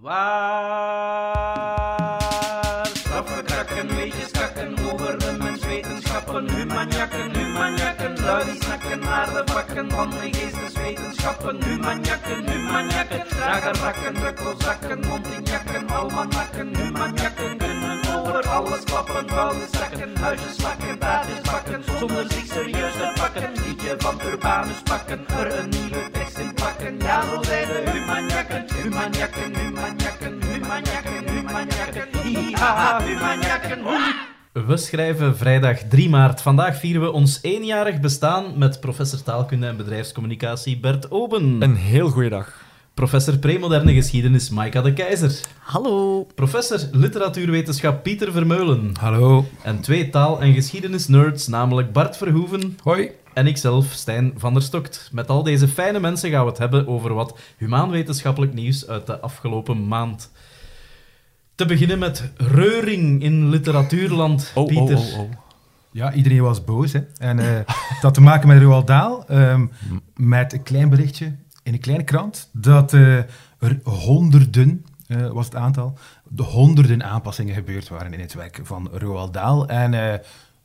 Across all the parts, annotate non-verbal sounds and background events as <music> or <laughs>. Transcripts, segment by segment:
Waar straffen krakken, weetjes kakken over de menswetenschappen, humanjakken, humanjakken, lui die snakken naar de bakken van de geesteswetenschappen, humanjakken, humanjakken, dragen rakken, rukkelzakken, mondinjakken, almanakken, humanjakken kunnen over alles klappen, zakken, huisjes slakken, taartjes bakken, zonder zich serieus te pakken, liedje van Urbanus pakken, er een nieuwe ja zijn humanjakken, We schrijven vrijdag 3 maart. Vandaag vieren we ons eenjarig bestaan met professor taalkunde en bedrijfscommunicatie Bert Oben. Een heel goede dag. Professor premoderne geschiedenis Maika de Keizer. Hallo. Professor literatuurwetenschap Pieter Vermeulen. Hallo. En twee taal- en geschiedenisnerds, namelijk Bart Verhoeven Hoi. en ikzelf, Stijn van der Stokt. Met al deze fijne mensen gaan we het hebben over wat humaanwetenschappelijk nieuws uit de afgelopen maand. Te beginnen met reuring in literatuurland, Oh, Pieter. oh, oh, oh. Ja, iedereen was boos. Hè. En eh, <laughs> dat had te maken met Roald Dahl. ehm, met een klein berichtje in een kleine krant. Dat eh, er honderden, eh, was het aantal, de honderden aanpassingen gebeurd waren in het werk van Roald Dahl. En eh,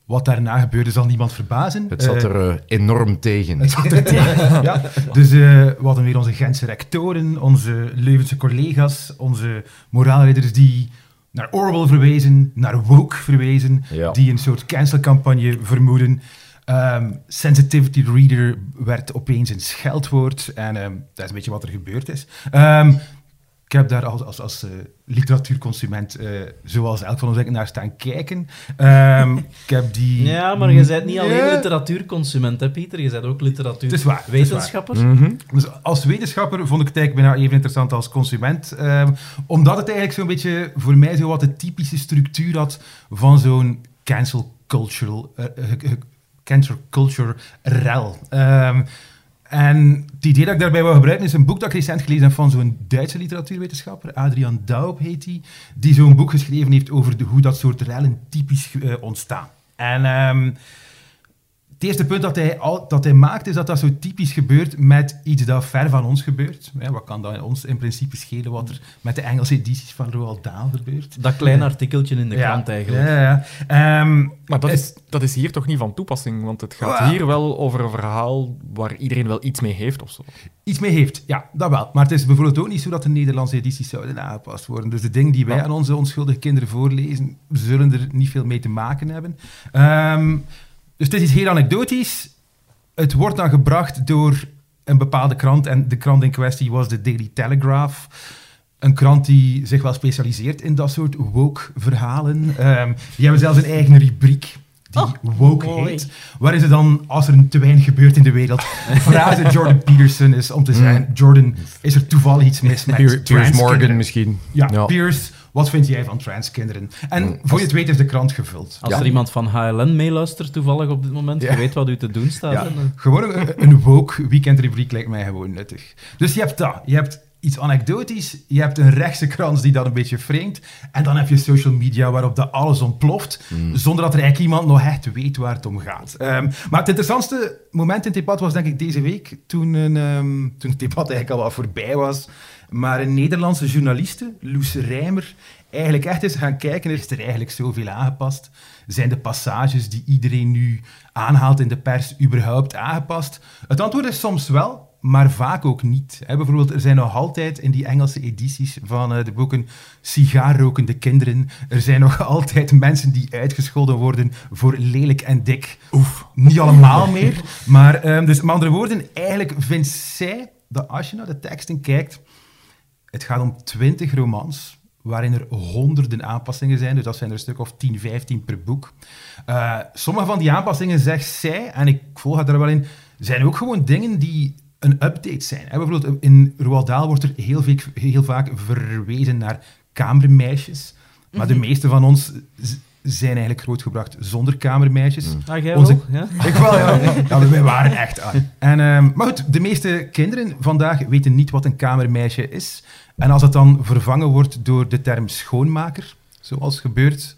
wat daarna gebeurde zal niemand verbazen. Het zat er enorm tegen. het zat er <laughs> tegen, ja. Dus we hadden weer onze Gentse rectoren, onze Leuvense collega's, onze moraalridders die naar Orwell verwezen, naar Woke verwezen, Ja. die een soort cancelcampagne vermoeden. Ehm, sensitivity reader werd opeens een scheldwoord en ehm, dat is een beetje wat er gebeurd is. Ehm, ik heb daar als, als, als eh, literatuurconsument, eh, zoals elk van ons denk naar staan kijken. Ik heb die... <laughs> Ja, maar je bent niet alleen literatuurconsument, hè, Pieter? Je bent ook literatuurwetenschapper. Mhm. Dus als wetenschapper vond ik het eigenlijk bijna even interessant als consument. omdat het eigenlijk zo'n beetje voor mij zo wat de typische structuur had van zo'n cancel cultural, eh, cancel culture rel. Ehm, en het idee dat ik daarbij wil gebruiken is een boek dat ik recent gelezen heb van zo'n Duitse literatuurwetenschapper, Adrian Daub heet hij, die zo'n boek geschreven heeft over hoe dat soort rellen typisch eh, ontstaan. En ehm, het eerste punt dat hij, al, dat hij maakt, is dat dat zo typisch gebeurt met iets dat ver van ons gebeurt. Ja, wat kan dat ons in principe schelen wat er met de Engelse edities van Roald Dahl gebeurt? Dat kleine artikeltje in de Ja, krant eigenlijk. Ja, ja. Ehm, Maar dat Het- is, dat is hier toch niet van toepassing, want het gaat Ah. hier wel over een verhaal waar iedereen wel iets mee heeft of zo. iets mee heeft, ja, dat wel. Maar het is bijvoorbeeld ook niet zo dat de Nederlandse edities zouden aangepast worden. Dus de dingen die wij Ja. aan onze onschuldige kinderen voorlezen, zullen er niet veel mee te maken hebben. Ehm, dus het is iets heel anekdotisch. Het wordt dan gebracht door een bepaalde krant. En de krant in kwestie was de Daily Telegraph. Een krant die zich wel specialiseert in dat soort woke-verhalen. Ehm, die hebben zelfs een eigen rubriek die Oh, woke mooi. heet. Waarin ze dan, als er een te weinig gebeurt in de wereld, vragen <laughs> Jordan Peterson is om te zeggen, Jordan, is er toevallig iets mis met Piers, Piers? Morgan misschien. Ja, Ja. Pierce, wat vind jij van transkinderen? En voor je het weet is de krant gevuld. Als Ja. er iemand van HLN meeluistert toevallig op dit moment, Ja. je weet wat u te doen staat. Ja, En, eh, gewoon een, een woke weekendrubriek lijkt mij gewoon nuttig. Dus je hebt dat. Je hebt iets anekdotisch, je hebt een rechtse krant die dat een beetje framet, en dan heb je social media waarop dat alles ontploft, zonder dat er eigenlijk iemand nog echt weet waar het om gaat. Ehm, maar het interessantste moment in het debat was denk ik deze week, toen, een, ehm, toen het debat eigenlijk al wat voorbij was, maar een Nederlandse journaliste, Loes Rijmer, eigenlijk echt is gaan kijken, is er eigenlijk zoveel aangepast? Zijn de passages die iedereen nu aanhaalt in de pers überhaupt aangepast? Het antwoord is soms wel, maar vaak ook niet. Bijvoorbeeld, er zijn nog altijd in die Engelse edities van eh, de boeken sigaarrokende kinderen. Er zijn nog <laughs> altijd mensen die uitgescholden worden voor lelijk en dik. Oef, niet allemaal <laughs> meer. Maar, ehm, dus met andere woorden, eigenlijk vindt zij dat als je naar de teksten kijkt, het gaat om 20 romans, waarin er honderden aanpassingen zijn. Dus dat zijn er een stuk of 10, 15 per boek. Eh, sommige van die aanpassingen, zegt zij, en ik volg haar daar wel in, zijn ook gewoon dingen die een update zijn. Hè, bijvoorbeeld in Roald Dahl wordt er heel, vaak- heel vaak verwezen naar kamermeisjes. Maar de meeste van ons zijn eigenlijk grootgebracht zonder kamermeisjes. Ah, jij Onze- wel? Ja? <laughs> Ik wel, ja. <laughs> ja wij waren echt aan. En, ehm, maar goed, de meeste kinderen vandaag weten niet wat een kamermeisje is. En als het dan vervangen wordt door de term schoonmaker, zoals gebeurt,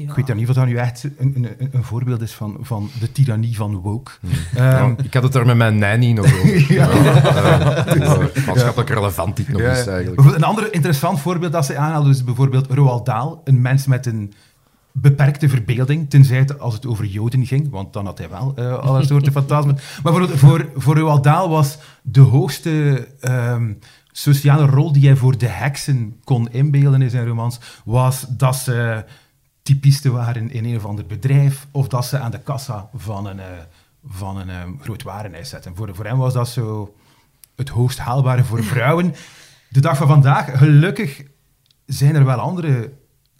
ehm, Ik weet niet of dat nu echt een, een, een- voorbeeld is van, van de tirannie van woke. Ehm, Ja, ik had het er met mijn nanny nog over. <laughs> Ja. Eh, maatschappelijk relevant dit nog Ja, eens eigenlijk. Een ander interessant voorbeeld dat ze aanhaalden is bijvoorbeeld Roald Dahl, een mens met een beperkte verbeelding, tenzij het als het over Joden ging, want dan had hij wel eh alle <laughs> soorten fantasmen. Maar voor, voor, voor Roald Dahl was de hoogste ehm, sociale rol die hij voor de heksen kon inbeelden in zijn romans, was dat ze typisten waren in een of ander bedrijf, of dat ze aan de kassa van een, eh, van een ehm, groot warenhuis zetten. Voor, voor hem was dat zo het hoogst haalbare voor <laughs> vrouwen. De dag van vandaag, gelukkig zijn er wel andere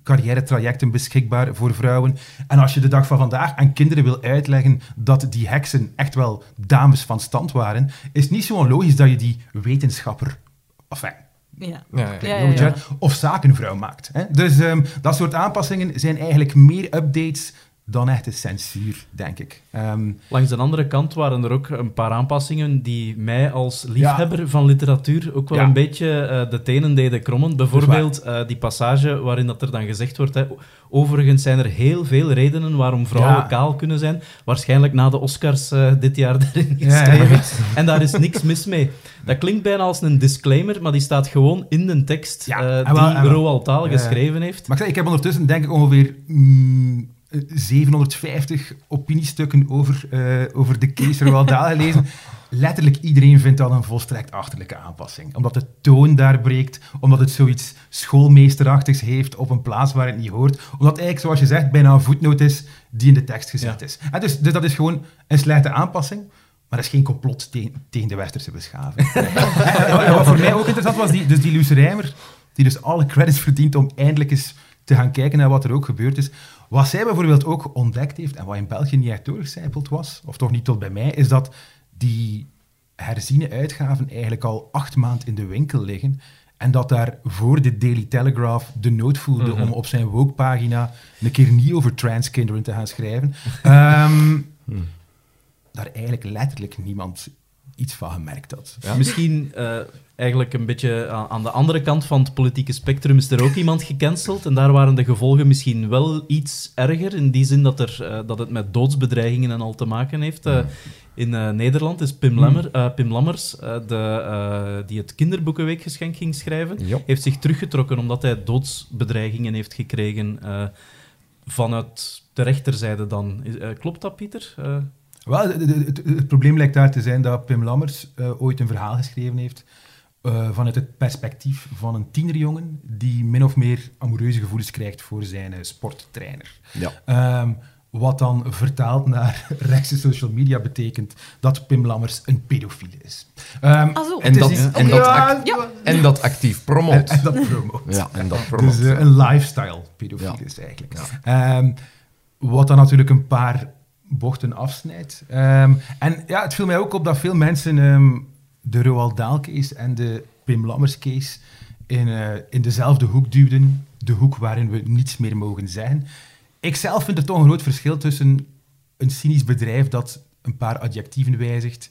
carrière-trajecten beschikbaar voor vrouwen. En als je de dag van vandaag aan kinderen wil uitleggen dat die heksen echt wel dames van stand waren, is het niet zo onlogisch dat je die wetenschapper, enfin, Ja. Ja, of zakenvrouw maakt. Hè? Dus ehm, dat soort aanpassingen zijn eigenlijk meer updates dan echte censuur, denk ik. Ehm, Langs de andere kant waren er ook een paar aanpassingen die mij als liefhebber van literatuur ook wel Ja. een beetje eh, de tenen deden krommen. Bijvoorbeeld eh, die passage waarin dat er dan gezegd wordt... Hè, overigens zijn er heel veel redenen waarom vrouwen Ja. kaal kunnen zijn. Waarschijnlijk na de Oscars eh, dit jaar <laughs> erin geschreven. En daar is niks mis mee. Dat klinkt bijna als een disclaimer, maar die staat gewoon in de tekst die. Roald ja. geschreven heeft. Maar ik, zeg, ik heb ondertussen denk ik ongeveer mm, 750 opiniestukken over, eh, over de case gelezen. Letterlijk iedereen vindt dat een volstrekt achterlijke aanpassing. Omdat de toon daar breekt, omdat het zoiets schoolmeesterachtigs heeft op een plaats waar het niet hoort. Omdat eigenlijk, zoals je zegt, bijna een voetnoot is die in de tekst gezet Ja. is. En dus, dus dat is gewoon een slechte aanpassing. Maar dat is geen complot tegen, tegen de westerse beschaving. <laughs> en wat voor mij ook interessant was, die, dus die Luce Rijmer, die dus alle credits verdient om eindelijk eens te gaan kijken naar wat er ook gebeurd is. Wat zij bijvoorbeeld ook ontdekt heeft, en wat in België niet echt doorgecijpeld was, of toch niet tot bij mij, is dat die herziene uitgaven eigenlijk al acht maanden in de winkel liggen. En dat daar voor de Daily Telegraph de nood voelde om op zijn woke-pagina een keer niet over transkinderen te gaan schrijven. <laughs> Ehm, Daar eigenlijk letterlijk niemand iets van gemerkt had. Misschien eh, eigenlijk een beetje aan, aan de andere kant van het politieke spectrum is er ook iemand gecanceld. En daar waren de gevolgen misschien wel iets erger. In die zin dat, er, eh, dat het met doodsbedreigingen en al te maken heeft. Eh, in eh, Nederland is Pim, Lemmer, eh, Pim Lammers, eh, de, eh, die het kinderboekenweekgeschenk ging schrijven, Ja. heeft zich teruggetrokken omdat hij doodsbedreigingen heeft gekregen eh, vanuit de rechterzijde dan. Eh, klopt dat, Pieter? Wel, het, het probleem lijkt daar te zijn dat Pim Lammers eh, ooit een verhaal geschreven heeft eh, vanuit het perspectief van een tienerjongen die min of meer amoureuze gevoelens krijgt voor zijn eh, sporttrainer. Ja. Ehm, wat dan vertaald naar <laughs> rechtse social media betekent dat Pim Lammers een pedofiel is. Ah, zo. En is dat, niet- en, dat Ja, act- Ja. en dat actief promoot. en dat promoot. Ja, en dat promoot. Dus een lifestyle pedofiel Ja. is eigenlijk. Ehm, wat dan natuurlijk een paar bochten afsnijdt. Ehm, en ja, het viel mij ook op dat veel mensen ehm, de Roald Dahl case en de Pim Lammers case in, eh, in dezelfde hoek duwden. De hoek waarin we niets meer mogen zeggen. Ik zelf vind er toch een groot verschil tussen een cynisch bedrijf dat een paar adjectieven wijzigt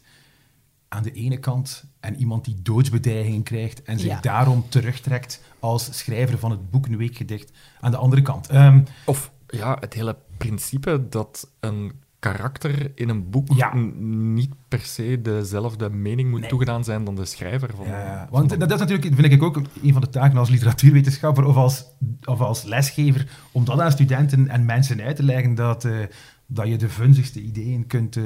aan de ene kant en iemand die doodsbedreigingen krijgt en zich Ja. daarom terugtrekt als schrijver van het boek Een Weekgedicht aan de andere kant. Ehm, Of ja, het hele principe dat een karakter in een boek Ja. niet per se dezelfde mening moet Nee. toegedaan zijn dan de schrijver van. Ja, want dat dat is natuurlijk, vind ik ook, een van de taken als literatuurwetenschapper of als, of als lesgever, om dat aan studenten en mensen uit te leggen, dat, eh, dat je de vunzigste ideeën kunt eh,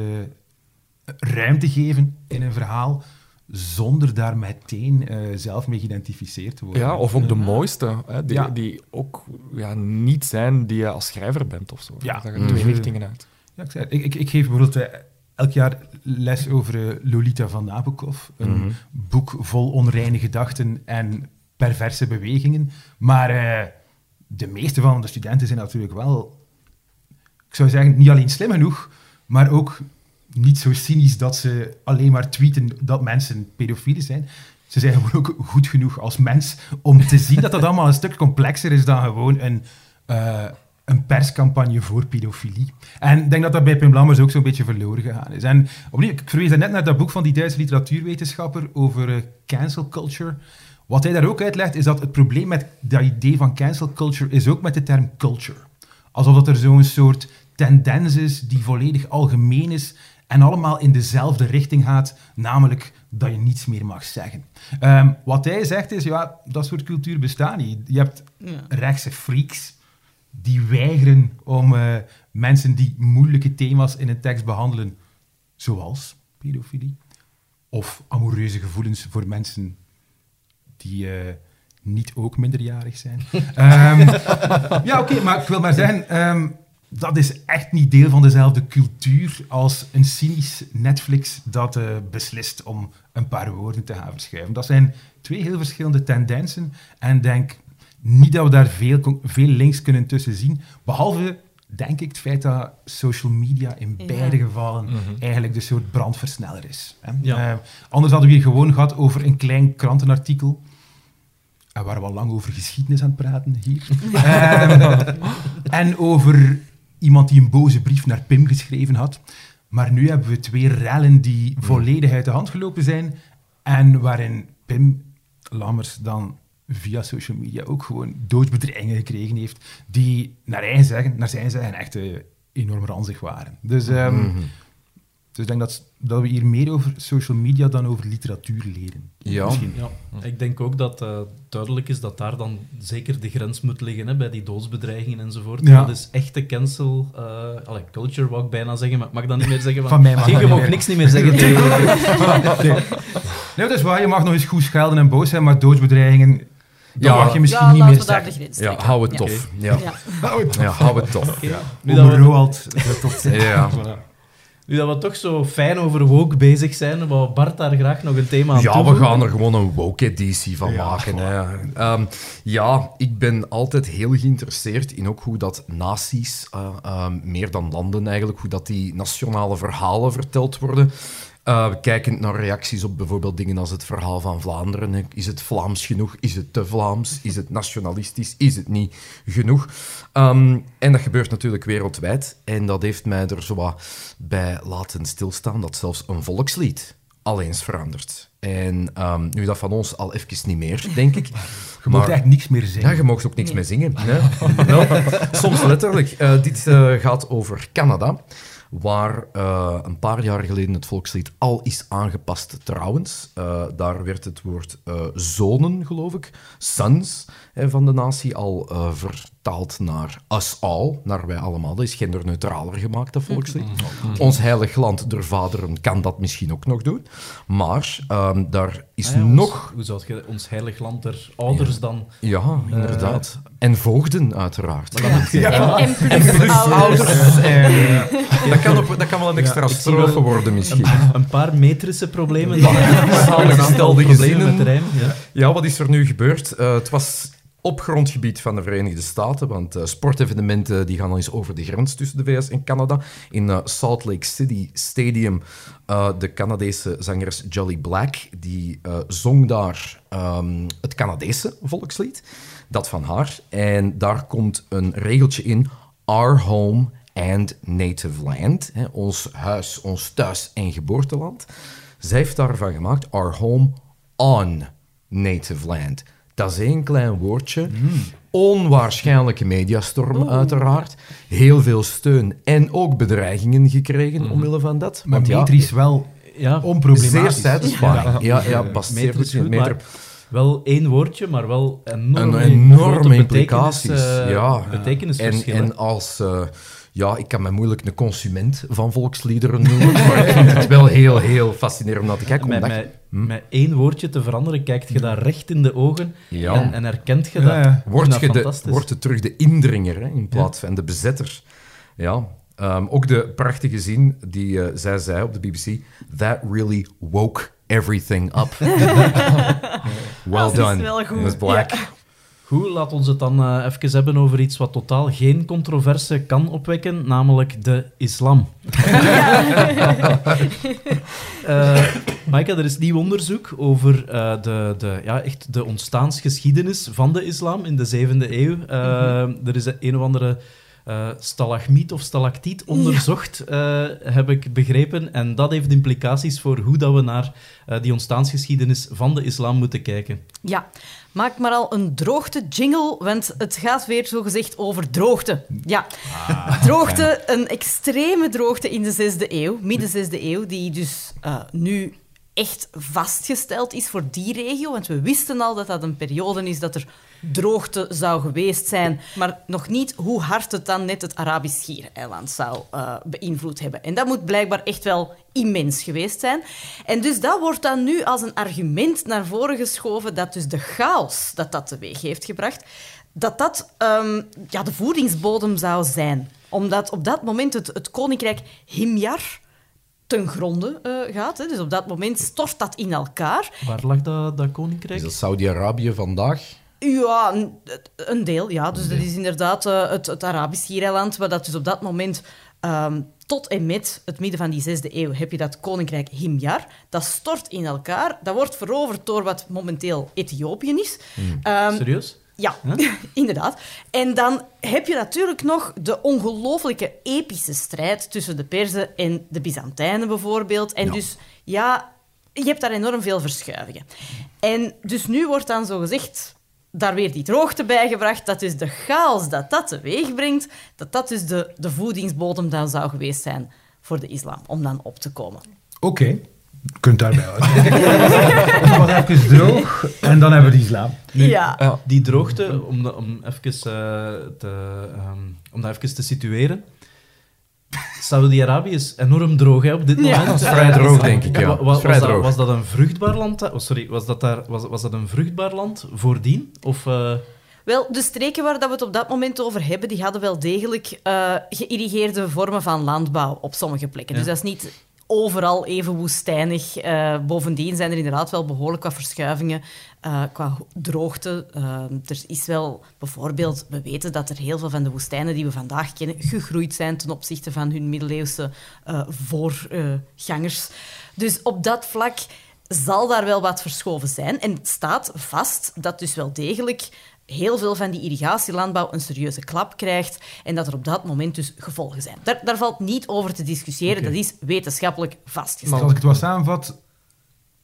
ruimte geven in een verhaal, zonder daar meteen eh, zelf mee geïdentificeerd te worden. Ja, of ook de Eh, mooiste, hè, die, Ja. die ook ja, niet zijn die je als schrijver bent of zo. Ja. Dat gaat Mhm. twee richtingen uit. Ja, ik, ik, ik, geef bijvoorbeeld eh, elk jaar les over eh, Lolita van Nabokov. Een Mhm. boek vol onreine gedachten en perverse bewegingen. Maar eh, de meeste van de studenten zijn natuurlijk wel, ik zou zeggen, niet alleen slim genoeg, maar ook niet zo cynisch dat ze alleen maar tweeten dat mensen pedofielen zijn. Ze zijn gewoon ook goed genoeg als mens om te zien dat dat allemaal een stuk complexer is dan gewoon een, een perscampagne voor pedofilie. En ik denk dat dat bij Pim Lammers ook zo'n beetje verloren gegaan is. En opnieuw, ik verwees net naar dat boek van die Duitse literatuurwetenschapper over eh, cancel culture. Wat hij daar ook uitlegt, is dat het probleem met dat idee van cancel culture is ook met de term culture. Alsof dat er zo'n soort tendens is die volledig algemeen is en allemaal in dezelfde richting gaat, namelijk dat je niets meer mag zeggen. Ehm, wat hij zegt is, ja, dat soort cultuur bestaat niet. Je hebt Ja. rechtse freaks die weigeren om eh, mensen die moeilijke thema's in een tekst behandelen, zoals pedofilie, of amoureuze gevoelens voor mensen die eh, niet ook minderjarig zijn. <laughs> Ehm, ja, oké, maar ik wil maar zeggen, ehm, dat is echt niet deel van dezelfde cultuur als een cynisch Netflix dat eh, beslist om een paar woorden te gaan verschuiven. Dat zijn twee heel verschillende tendensen en denk niet dat we daar veel, veel links kunnen tussen zien, behalve, denk ik, het feit dat social media in Ja. beide gevallen eigenlijk de soort brandversneller is. Hè. Ja. Eh, anders hadden we hier gewoon gehad over een klein krantenartikel en waren we al lang over geschiedenis aan het praten hier. <laughs> Ehm, en over iemand die een boze brief naar Pim geschreven had. Maar nu hebben we twee rellen die volledig uit de hand gelopen zijn. En waarin Pim Lammers dan via social media ook gewoon doodsbedreigingen gekregen heeft. Die naar, eigen zeggen, naar zijn zeggen echt eh, enorm ranzig waren. Dus, ehm, dus ik denk dat, dat we hier meer over social media dan over literatuur leren. Ja. Misschien. Ja, ik denk ook dat eh, duidelijk is dat daar dan zeker de grens moet liggen hè, bij die doodsbedreigingen enzovoort. Ja. Dat is echte cancel eh allee, culture, wou ik bijna zeggen, maar ik mag dat niet meer zeggen. Van mij mag je mag niks niet meer zeggen tegen <laughs> Nee. nee, dat is waar. Je mag nog eens goed schelden en boos zijn, maar doodsbedreigingen, Ja. mag je misschien ja, niet meer we daar de zeggen. grens Ja, hou het Ja. tof. Ja. Ja. <laughs> Ja, hou het tof. Nu dat, we, Roald Ja. <laughs> nu dat we toch zo fijn over woke bezig zijn, wou Bart daar graag nog een thema aan Ja, we gaan er gewoon een woke-editie van Ja, maken. Hè. Ehm, ja, ik ben altijd heel geïnteresseerd in ook hoe dat naties, eh, ehm, meer dan landen eigenlijk, hoe dat die nationale verhalen verteld worden. Eh, kijkend naar reacties op bijvoorbeeld dingen als het verhaal van Vlaanderen. Is het Vlaams genoeg? Is het te Vlaams? Is het nationalistisch? Is het niet genoeg? Ehm, en dat gebeurt natuurlijk wereldwijd. En dat heeft mij er zo wat bij laten stilstaan dat zelfs een volkslied al eens verandert. En ehm, nu dat van ons al even niet meer, denk ik. <laughs> Je mag Maar- echt niks meer zeggen. ja, je mag ook niks meer zingen. Hè? <laughs> Wel, soms letterlijk. Eh, dit eh, gaat over Canada, waar eh, een paar jaar geleden het volkslied al is aangepast trouwens. Eh, daar werd het woord eh, zonen, geloof ik, sons hè, van de natie, al eh, vertaald naar us all, naar wij allemaal. Dat is genderneutraler gemaakt, dat volkslied. Ons heilig land der vaderen kan dat misschien ook nog doen. Maar ehm, daar is Ah ja, ons- nog... hoe zou je ons heilig land der ouders dan... Ja, inderdaad. en voogden, uiteraard. En, en plus ouders. Dat, kan ook, dat kan wel een extra strofe worden misschien. Een paar metrische problemen. dan Samengestelde problemen gezinnen. rijm. Ja. Ja, wat is er nu gebeurd? Eh, het was op grondgebied van de Verenigde Staten, want eh, sportevenementen die gaan al eens over de grens tussen de VS en Canada. In eh, Salt Lake City Stadium, eh, de Canadese zangeres Jolly Black, die zong daar ehm, het Canadese volkslied, dat van haar. En daar komt een regeltje in, Our Home and Native Land, ons huis, ons thuis- en geboorteland. Zij heeft daarvan gemaakt, Our Home on Native Land. Dat is één klein woordje. Onwaarschijnlijke mediastorm, uiteraard. Heel veel steun en ook bedreigingen gekregen omwille van dat. Maar Want ja, metrisch wel Ja, zeer onproblematisch. satisfying. Ja, ja, past zeer goed. goed, Meter- maar wel één woordje, maar wel enorme, Een enorme implicaties, betekenis, eh, ja. En, betekenisverschillen. en als... eh, ja, ik kan me moeilijk een consument van volksliederen noemen, maar ik vind het wel heel, heel fascinerend om naar te kijken. met, omdat- met, met één woordje te veranderen, kijkt je daar recht in de ogen Ja. en, en herkent je Ja, dat. ja. Wordt je, de, fantastisch. wordt je terug de indringer hè, in plaats van de bezetter. Ja. Ehm, ook de prachtige zin die eh, zij zei op de BBC: That really woke everything up. <laughs> well Dat is done. wel goed. Miss Black. Goed, laat ons het dan eh, even hebben over iets wat totaal geen controverse kan opwekken, namelijk de islam. <laughs> Maaike, er is nieuw onderzoek over eh, de, de, ja, echt de ontstaansgeschiedenis van de islam in de 7e eeuw. Eh, Er is een of andere stalagmiet of stalactiet onderzocht, heb ik begrepen. En dat heeft implicaties voor hoe dat we naar die ontstaansgeschiedenis van de islam moeten kijken. Ja, maak maar al een droogte-jingle, want het gaat weer zogezegd over droogte. Ja, droogte, een extreme droogte in de zesde eeuw, midden zesde eeuw, die dus eh, nu echt vastgesteld is voor die regio. Want we wisten al dat dat een periode is dat er droogte zou geweest zijn, maar nog niet hoe hard het dan net het Arabisch Schiereiland zou eh, beïnvloed hebben. En dat moet blijkbaar echt wel immens geweest zijn. En dus dat wordt dan nu als een argument naar voren geschoven dat dus de chaos dat dat teweeg heeft gebracht, dat dat ehm, ja, de voedingsbodem zou zijn. Omdat op dat moment het, het koninkrijk Himyar ten gronde eh, gaat. Hè. Dus op dat moment stort dat in elkaar. Waar lag dat, dat koninkrijk? Is dat Saudi-Arabië vandaag? Ja, een, deel, ja. Dus dat is inderdaad eh, het, het Arabisch Schiereiland, waar dat dus op dat moment... ehm, tot en met het midden van die zesde eeuw heb je dat koninkrijk Himyar. Dat stort in elkaar. Dat wordt veroverd door wat momenteel Ethiopië is. Ehm, Serieus? ja, <laughs> inderdaad. En dan heb je natuurlijk nog de ongelooflijke epische strijd tussen de Perzen en de Byzantijnen bijvoorbeeld. En dus, ja, je hebt daar enorm veel verschuivingen. En dus nu wordt dan zo gezegd daar weer die droogte bij gebracht, dat dus de chaos dat dat teweeg brengt, dat dat dus de, de voedingsbodem dan zou geweest zijn voor de islam, om dan op te komen. Oké, je kunt daarbij houden. <laughs> Het was even droog en dan hebben we de islam. ja. Die droogte, om, om, even, eh, te, ehm, om dat even te situeren. Saudi-Arabië is enorm droog hè, op dit Ja. moment. Dat is vrij droog, denk ik, ja. Wa- wa- Dat Was, dat, droog. was dat een vruchtbaar land? Oh, sorry, was dat, daar, was, was dat een vruchtbaar land voordien? Of, eh, Wel, de streken waar dat we het op dat moment over hebben, die hadden wel degelijk eh geïrrigeerde vormen van landbouw op sommige plekken. Ja. Dus dat is niet overal even woestijnig. Eh, bovendien zijn er inderdaad wel behoorlijk wat verschuivingen eh, qua droogte. Eh, er is wel bijvoorbeeld, we weten dat er heel veel van de woestijnen die we vandaag kennen gegroeid zijn ten opzichte van hun middeleeuwse voorgangers. dus op dat vlak zal daar wel wat verschoven zijn. En het staat vast dat dus wel degelijk heel veel van die irrigatielandbouw een serieuze klap krijgt en dat er op dat moment dus gevolgen zijn. Daar, daar valt niet over te discussiëren, dat is wetenschappelijk vastgesteld. Als ik het wat samenvat,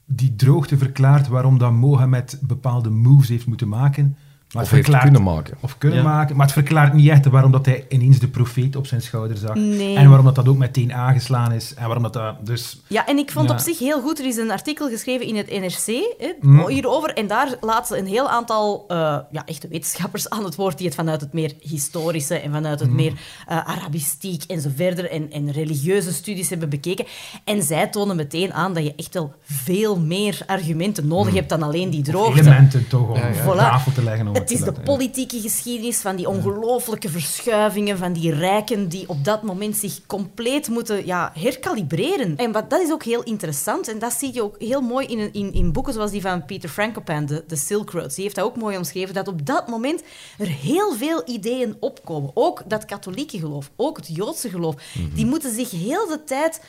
die droogte verklaart waarom dat Mohammed bepaalde moves heeft moeten maken. Maar Of het heeft verklaart, kunnen maken. Of kunnen Ja. maken. Maar het verklaart niet echt waarom dat hij ineens de profeet op zijn schouder zag. Nee. En waarom dat, dat ook meteen aangeslaan is. En waarom dat, dat dus... Ja, en ik vond Ja. op zich heel goed, er is een artikel geschreven in het NRC hè, Mm. hierover, en daar laten ze een heel aantal eh, ja, echte wetenschappers aan het woord die het vanuit het meer historische en vanuit het meer eh, arabistiek en zo verder en, en religieuze studies hebben bekeken. En zij tonen meteen aan dat je echt wel veel meer argumenten nodig hebt dan alleen die droogte. Elementen toch om Ja, ja. op Voilà. tafel te leggen. Om Het is de politieke geschiedenis van die ongelooflijke verschuivingen, van die rijken die op dat moment zich compleet moeten ja, herkalibreren. En wat, dat is ook heel interessant en dat zie je ook heel mooi in, in, in boeken zoals die van Peter Frankopan, de, de Silk Road. Die heeft dat ook mooi omschreven, dat op dat moment er heel veel ideeën opkomen. Ook dat katholieke geloof, ook het Joodse geloof. Die moeten zich heel de tijd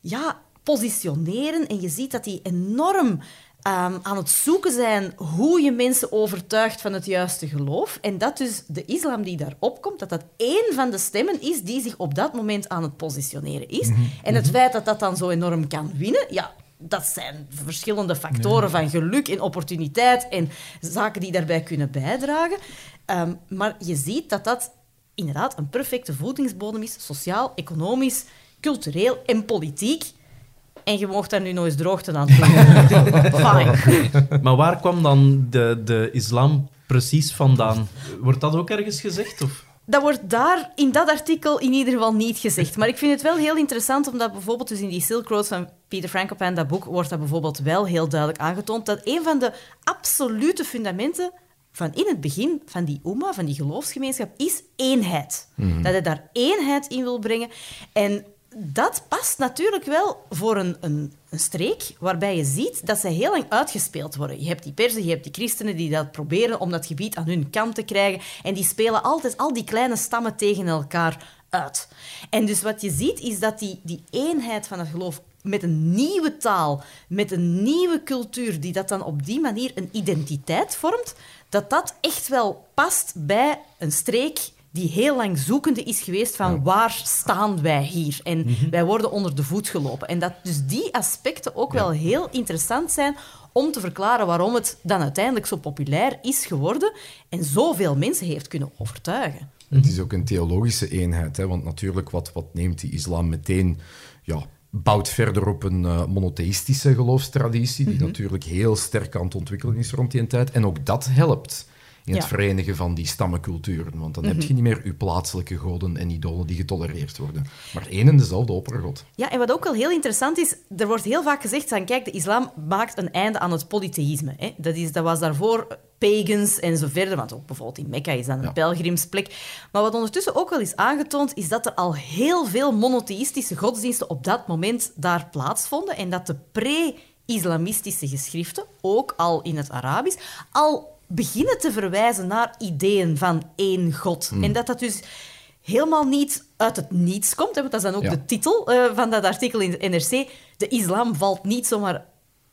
ja, positioneren en je ziet dat die enorm ehm, aan het zoeken zijn hoe je mensen overtuigt van het juiste geloof. En dat dus de islam die daarop komt, dat dat één van de stemmen is die zich op dat moment aan het positioneren is. En het feit dat dat dan zo enorm kan winnen, ja, dat zijn verschillende factoren van geluk en opportuniteit en zaken die daarbij kunnen bijdragen. Ehm, maar je ziet dat dat inderdaad een perfecte voedingsbodem is, sociaal, economisch, cultureel en politiek. En je mocht daar nu eens droogte aan doen. <laughs> Fine. maar waar kwam dan de, de islam precies vandaan? Wordt dat ook ergens gezegd? Of? Dat wordt daar in dat artikel in ieder geval niet gezegd. Maar ik vind het wel heel interessant, omdat bijvoorbeeld dus in die Silk Road van Peter Frankopan, dat boek, wordt dat bijvoorbeeld wel heel duidelijk aangetoond, dat een van de absolute fundamenten van in het begin van die Oema, van die geloofsgemeenschap, is eenheid. Dat hij daar eenheid in wil brengen. En dat past natuurlijk wel voor een, een, een streek waarbij je ziet dat ze heel lang uitgespeeld worden. Je hebt die Perzen, je hebt die christenen die dat proberen om dat gebied aan hun kant te krijgen. En die spelen altijd al die kleine stammen tegen elkaar uit. En dus wat je ziet is dat die, die eenheid van het geloof met een nieuwe taal, met een nieuwe cultuur, die dat dan op die manier een identiteit vormt, dat dat echt wel past bij een streek die heel lang zoekende is geweest van waar staan wij hier? En Mhm. wij worden onder de voet gelopen. En dat dus die aspecten ook wel heel interessant zijn om te verklaren waarom het dan uiteindelijk zo populair is geworden en zoveel mensen heeft kunnen overtuigen. Het is ook een theologische eenheid, hè, want natuurlijk, wat, wat neemt die islam meteen? Ja, bouwt verder op een eh, monotheïstische geloofstraditie, die Mhm. natuurlijk heel sterk aan het ontwikkelen is rond die tijd. En ook dat helpt in het Ja. verenigen van die stammenculturen, want dan heb je niet meer je plaatselijke goden en idolen die getolereerd worden, maar één en dezelfde oppergod. Ja, en wat ook wel heel interessant is, er wordt heel vaak gezegd van, kijk, de islam maakt een einde aan het polytheïsme. Hè. Dat, is, dat was daarvoor pagans en zo verder, want ook bijvoorbeeld in Mekka is dat een Ja. pelgrimsplek. Maar wat ondertussen ook wel is aangetoond, is dat er al heel veel monotheïstische godsdiensten op dat moment daar plaatsvonden en dat de pre-islamistische geschriften, ook al in het Arabisch, al beginnen te verwijzen naar ideeën van één god. En dat dat dus helemaal niet uit het niets komt. hè, Want dat is dan ook Ja. de titel eh, van dat artikel in de NRC. De islam valt niet zomaar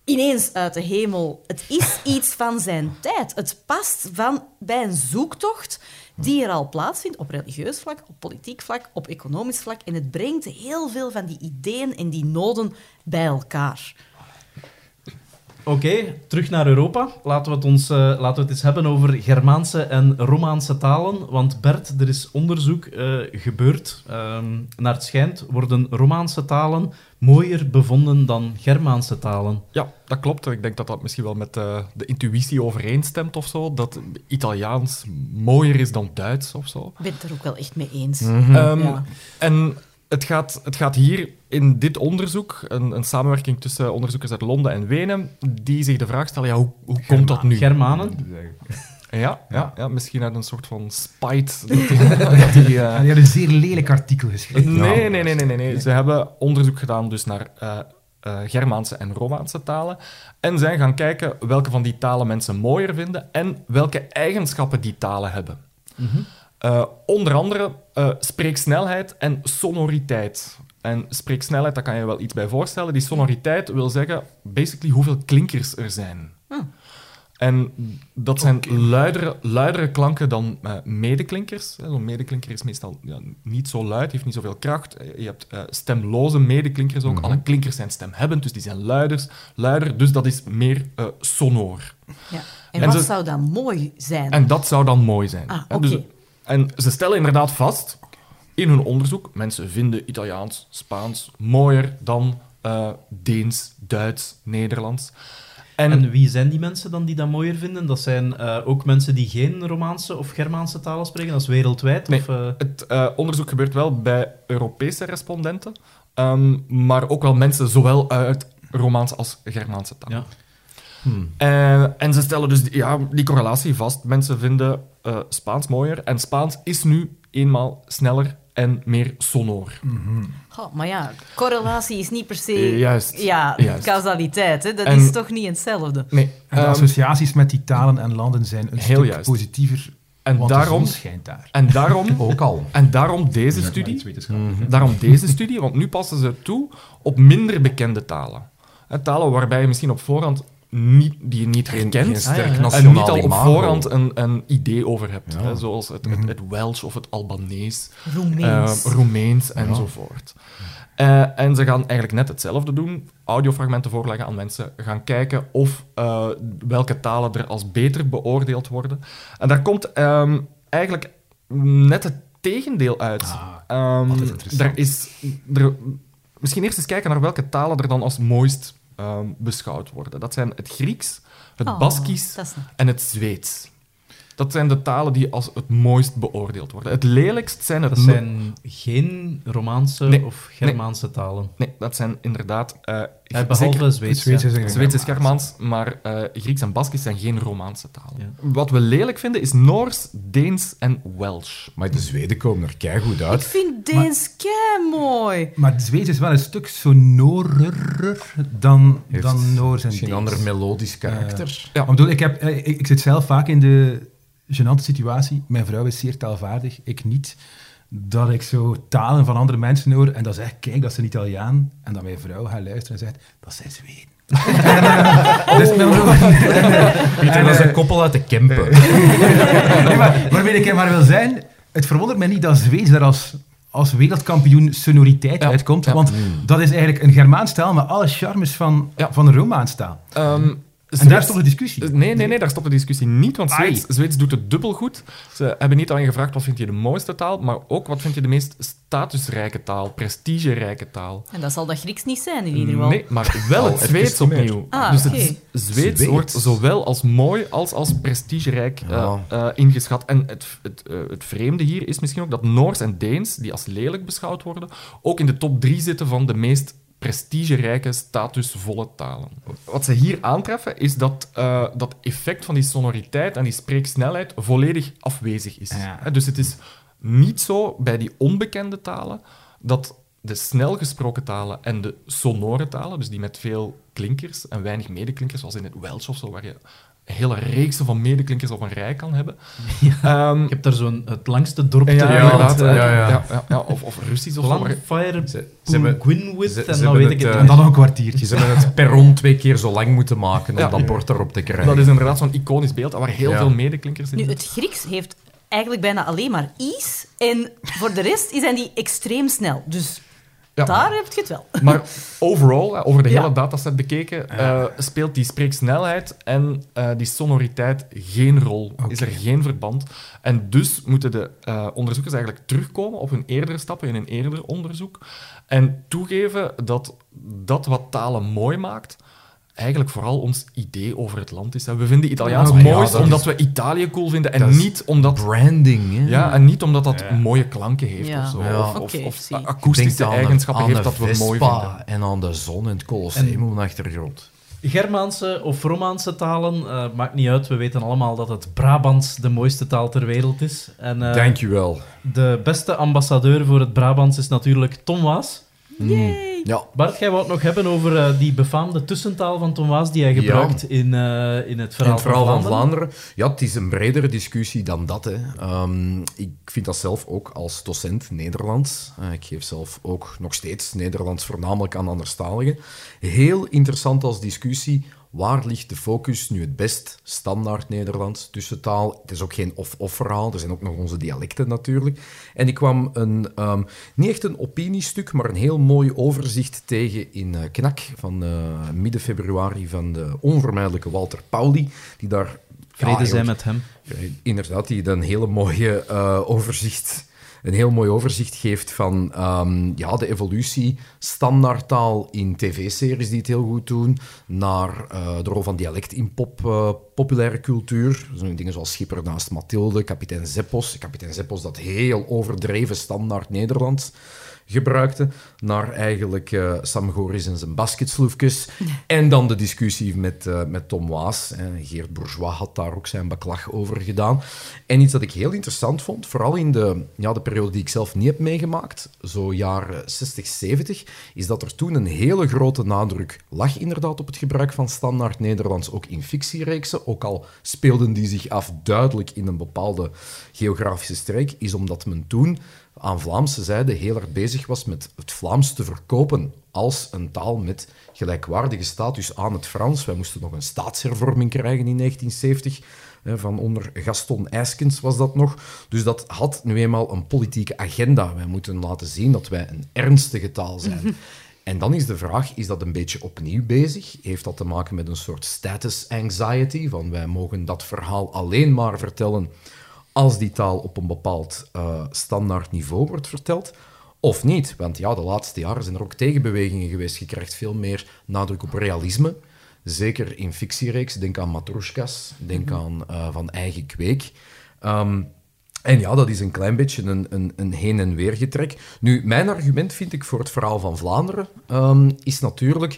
ineens uit de hemel. Het is <laughs> iets van zijn tijd. Het past van, bij een zoektocht die er al plaatsvindt op religieus vlak, op politiek vlak, op economisch vlak. En het brengt heel veel van die ideeën en die noden bij elkaar. Oké, terug naar Europa. Laten we, het ons, eh, laten we het eens hebben over Germaanse en Romaanse talen. Want Bert, er is onderzoek eh, gebeurd. Ehm, naar het schijnt worden Romaanse talen mooier bevonden dan Germaanse talen. Ja, dat klopt. Ik denk dat dat misschien wel met eh, de intuïtie overeenstemt of zo. Dat Italiaans mooier is dan Duits of zo. Ik ben het er ook wel echt mee eens. Ehm, Ja. En het gaat, het gaat hier in dit onderzoek, een, een samenwerking tussen onderzoekers uit Londen en Wenen, die zich de vraag stellen, ja, hoe, hoe komt dat nu? Germanen? Ja, ja, ja, misschien uit een soort van spite. Dat die, <laughs> dat die, eh, die een zeer lelijk artikel geschreven. Nee, nee, nee, nee, nee, nee. Ze hebben onderzoek gedaan dus naar eh, eh, Germaanse en Romaanse talen. En zijn gaan kijken welke van die talen mensen mooier vinden en welke eigenschappen die talen hebben. Eh, onder andere eh, spreeksnelheid en sonoriteit. En spreeksnelheid, daar kan je je wel iets bij voorstellen. Die sonoriteit wil zeggen, basically, hoeveel klinkers er zijn. En dat zijn luidere, luidere klanken dan eh, medeklinkers. hè. Zo'n medeklinker is meestal ja, niet zo luid, heeft niet zoveel kracht. Je hebt eh, stemloze medeklinkers ook. Alle klinkers zijn stemhebbend, dus die zijn luider. luider dus dat is meer eh, sonor. Ja. En, En wat ze- zou dat mooi zijn? En dat zou dan mooi zijn. Ah, dus- oké. En ze stellen inderdaad vast in hun onderzoek, mensen vinden Italiaans, Spaans mooier dan eh, Deens, Duits, Nederlands. En, En wie zijn die mensen dan die dat mooier vinden? Dat zijn eh, ook mensen die geen Romaanse of Germaanse talen spreken? Dat is wereldwijd? Nee. Of, eh, het onderzoek gebeurt wel bij Europese respondenten, ehm, maar ook wel mensen zowel uit Romaans als Germaanse taal. ja. En, en ze stellen dus die- ja, die correlatie vast. Mensen vinden eh, Spaans mooier en Spaans is nu eenmaal sneller en meer sonor. Goh, maar ja, correlatie is niet per se... Eh, juist. Ja, Juist. causaliteit. Hè? Dat En- is toch niet hetzelfde. Nee, En de ehm, associaties met die talen en landen zijn een Heel stuk juist. positiever, En want daarom- de zon schijnt daar. en daarom <laughs> Ook al. En daarom deze Ja, studie. hè. Daarom deze studie, want nu passen ze toe op minder bekende talen. Hè, talen waarbij je misschien op voorhand niet, die je niet herkent. geen sterk Ah, ja, ja. En niet al op voorhand een, een idee over hebt. Ja. Hè, zoals het, het, het Welsh of het Albanees, Roemeens. eh, Roemeens enzovoort. Eh, en ze gaan eigenlijk net hetzelfde doen. Audiofragmenten voorleggen aan mensen. Gaan kijken of eh, welke talen er als beter beoordeeld worden. En daar komt ehm, eigenlijk net het tegendeel uit. Ah, Ehm, interessant. er is, er, misschien eerst eens kijken naar welke talen er dan als mooist ehm, beschouwd worden. Dat zijn het Grieks, het Oh, Baskisch en het Zweeds. Dat zijn de talen die als het mooist beoordeeld worden. Het lelijkst zijn het... Dat zijn geen Romaanse Nee, of Germaanse talen. Nee, dat zijn inderdaad... eh, Eh, behalve Zweeds. Zweeds is een- Zweeds is Germaans, maar eh, Grieks en Baskisch zijn geen Romaanse talen. Ja. Wat we lelijk vinden is Noors, Deens en Welsh. Maar de Zweden komen er keigoed Ik uit. vind Deens kei mooi. Maar het Zweeds is wel een stuk sonorer dan, Heeft dan Noors en Misschien een Deens. ander melodisch karakter. Ja. Ik bedoel, ik, heb, eh, ik, ik zit zelf vaak in de gênante situatie. Mijn vrouw is zeer taalvaardig, ik niet. Dat ik zo talen van andere mensen hoor en dan zeg kijk, dat is een Italiaan. En dan mijn vrouw gaat luisteren en zegt, dat zijn Zweden. <laughs> <laughs> En, eh, dus Pieter, dat is een koppel uit de Kempen. <laughs> Nee, maar waarmee ik maar wil zijn, het verwondert mij niet dat Zweeds daar als, als wereldkampioen sonoriteit Ja, uitkomt. ja. Want dat is eigenlijk een Germaans taal met alle charmes van, Ja. van een Romaans taal. Ehm, En Zweeds- daar stond de discussie. Nee, nee, nee, daar stopt de discussie niet, want. Zweeds, Zweeds doet het dubbel goed. Ze hebben niet alleen gevraagd wat vind je de mooiste taal, maar ook wat vind je de meest statusrijke taal, prestigerijke taal. En dat zal dat Grieks niet zijn, in ieder geval. Nee, maar wel het Zweeds opnieuw. Ah, dus het Zweeds Zweeds. wordt zowel als mooi als als prestigerijk eh, eh, ingeschat. En het, het, eh, het vreemde hier is misschien ook dat Noors en Deens, die als lelijk beschouwd worden, ook in de top drie zitten van de meest prestigerijke, statusvolle talen. Wat ze hier aantreffen, is dat eh, dat effect van die sonoriteit en die spreeksnelheid volledig afwezig is. Ja. Dus het is niet zo bij die onbekende talen dat de snel gesproken talen en de sonore talen, dus die met veel klinkers en weinig medeklinkers, zoals in het Welsh of zo, waar je hele reeks van medeklinkers op een rij kan hebben. <laughs> Ehm, Ik heb daar zo'n het langste dorp ter ja, wereld, ja, ja. Ja, ja, ja, of, of Russisch of zo. Planfire Ze, ze hebben, Gwynwith, ze- en dan hebben weet ik het, eh, En dan nog een kwartiertje. ze hebben het perron twee keer zo lang moeten maken om Ja. dat bord erop te krijgen. Dat is inderdaad zo'n iconisch beeld waar heel Ja. veel medeklinkers in Nu, zitten. het Grieks heeft eigenlijk bijna alleen maar i's. En voor de rest zijn die extreem snel. Dus Ja. daar heb je het wel. <laughs> Maar overal, over de Ja. hele dataset bekeken, eh, speelt die spreeksnelheid en eh, die sonoriteit geen rol. Is er geen verband. En dus moeten de eh, onderzoekers eigenlijk terugkomen op hun eerdere stappen in een eerder onderzoek en toegeven dat dat wat talen mooi maakt, eigenlijk vooral ons idee over het land is. hè. We vinden Italiaans Ja, maar ja, mooi dat omdat is- we Italië cool vinden en niet omdat... Branding, hè? Ja, en niet omdat dat mooie klanken heeft Ja. of zo. Ja. Of, of, akoestische eigenschappen aan heeft dat we mooi vinden. En aan de zon en het Colosseum op de achtergrond. Germaanse of Romaanse talen, eh, maakt niet uit. We weten allemaal dat het Brabants de mooiste taal ter wereld is. En eh, Dankjewel. de beste ambassadeur voor het Brabants is natuurlijk Tom Waas. Ja, Bart, jij wou het nog hebben over eh, die befaamde tussentaal van Tom Waas die hij gebruikt in, eh, in het in verhaal, het verhaal van Vlaanderen. Vlaanderen. Ja, het is een bredere discussie dan dat. Hè. Ehm, ik vind dat zelf ook als docent Nederlands. eh, ik geef zelf ook nog steeds Nederlands, voornamelijk aan anderstaligen. Heel interessant als discussie. Waar ligt de focus nu het best? Standaard Nederlands, tussentaal. Het is ook geen of-of verhaal. Er zijn ook nog onze dialecten natuurlijk. En ik kwam een, ehm, niet echt een opiniestuk, maar een heel mooi overzicht tegen in eh, Knak van eh, midden februari van de onvermijdelijke Walter Pauli, die daar Vrede ja, zijn met hem. inderdaad, die een hele mooie eh, overzicht, een heel mooi overzicht geeft van ehm, ja, de evolutie standaardtaal in tv-series die het heel goed doen, naar eh, de rol van dialect in pop, eh, populaire cultuur. Dingen zoals Schipper naast Mathilde, kapitein Zeppos. Kapitein Zeppos dat heel overdreven standaard Nederlands gebruikte, naar eigenlijk eh, Sam Goris en zijn basketsloefjes. <laughs> En dan de discussie met, eh, met Tom Waas. En Geert Bourgeois had daar ook zijn beklag over gedaan. En iets dat ik heel interessant vond, vooral in de, ja, de periode die ik zelf niet heb meegemaakt, zo jaren 60, 70, is dat er toen een hele grote nadruk lag inderdaad op het gebruik van standaard Nederlands, ook in fictiereeksen. Ook al speelden die zich af duidelijk in een bepaalde geografische streek, is omdat men toen aan Vlaamse zijde heel erg bezig was met het Vlaams te verkopen als een taal met gelijkwaardige status aan het Frans. Wij moesten nog een staatshervorming krijgen in 1970. hè, Van onder Gaston Eiskens was dat nog. Dus dat had nu eenmaal een politieke agenda. Wij moeten laten zien dat wij een ernstige taal zijn. En dan is de vraag, is dat een beetje opnieuw bezig? Heeft dat te maken met een soort status anxiety? Van wij mogen dat verhaal alleen maar vertellen als die taal op een bepaald eh, standaard niveau wordt verteld. Of niet, want ja, de laatste jaren zijn er ook tegenbewegingen geweest. Je krijgt veel meer nadruk op realisme. Zeker in fictiereeks. Denk aan Matroeskas, denk aan eh, Van Eigen Kweek. Ehm, en ja, dat is een klein beetje een, een, een heen- en weer getrek. Nu, mijn argument vind ik voor het verhaal van Vlaanderen ehm, is natuurlijk...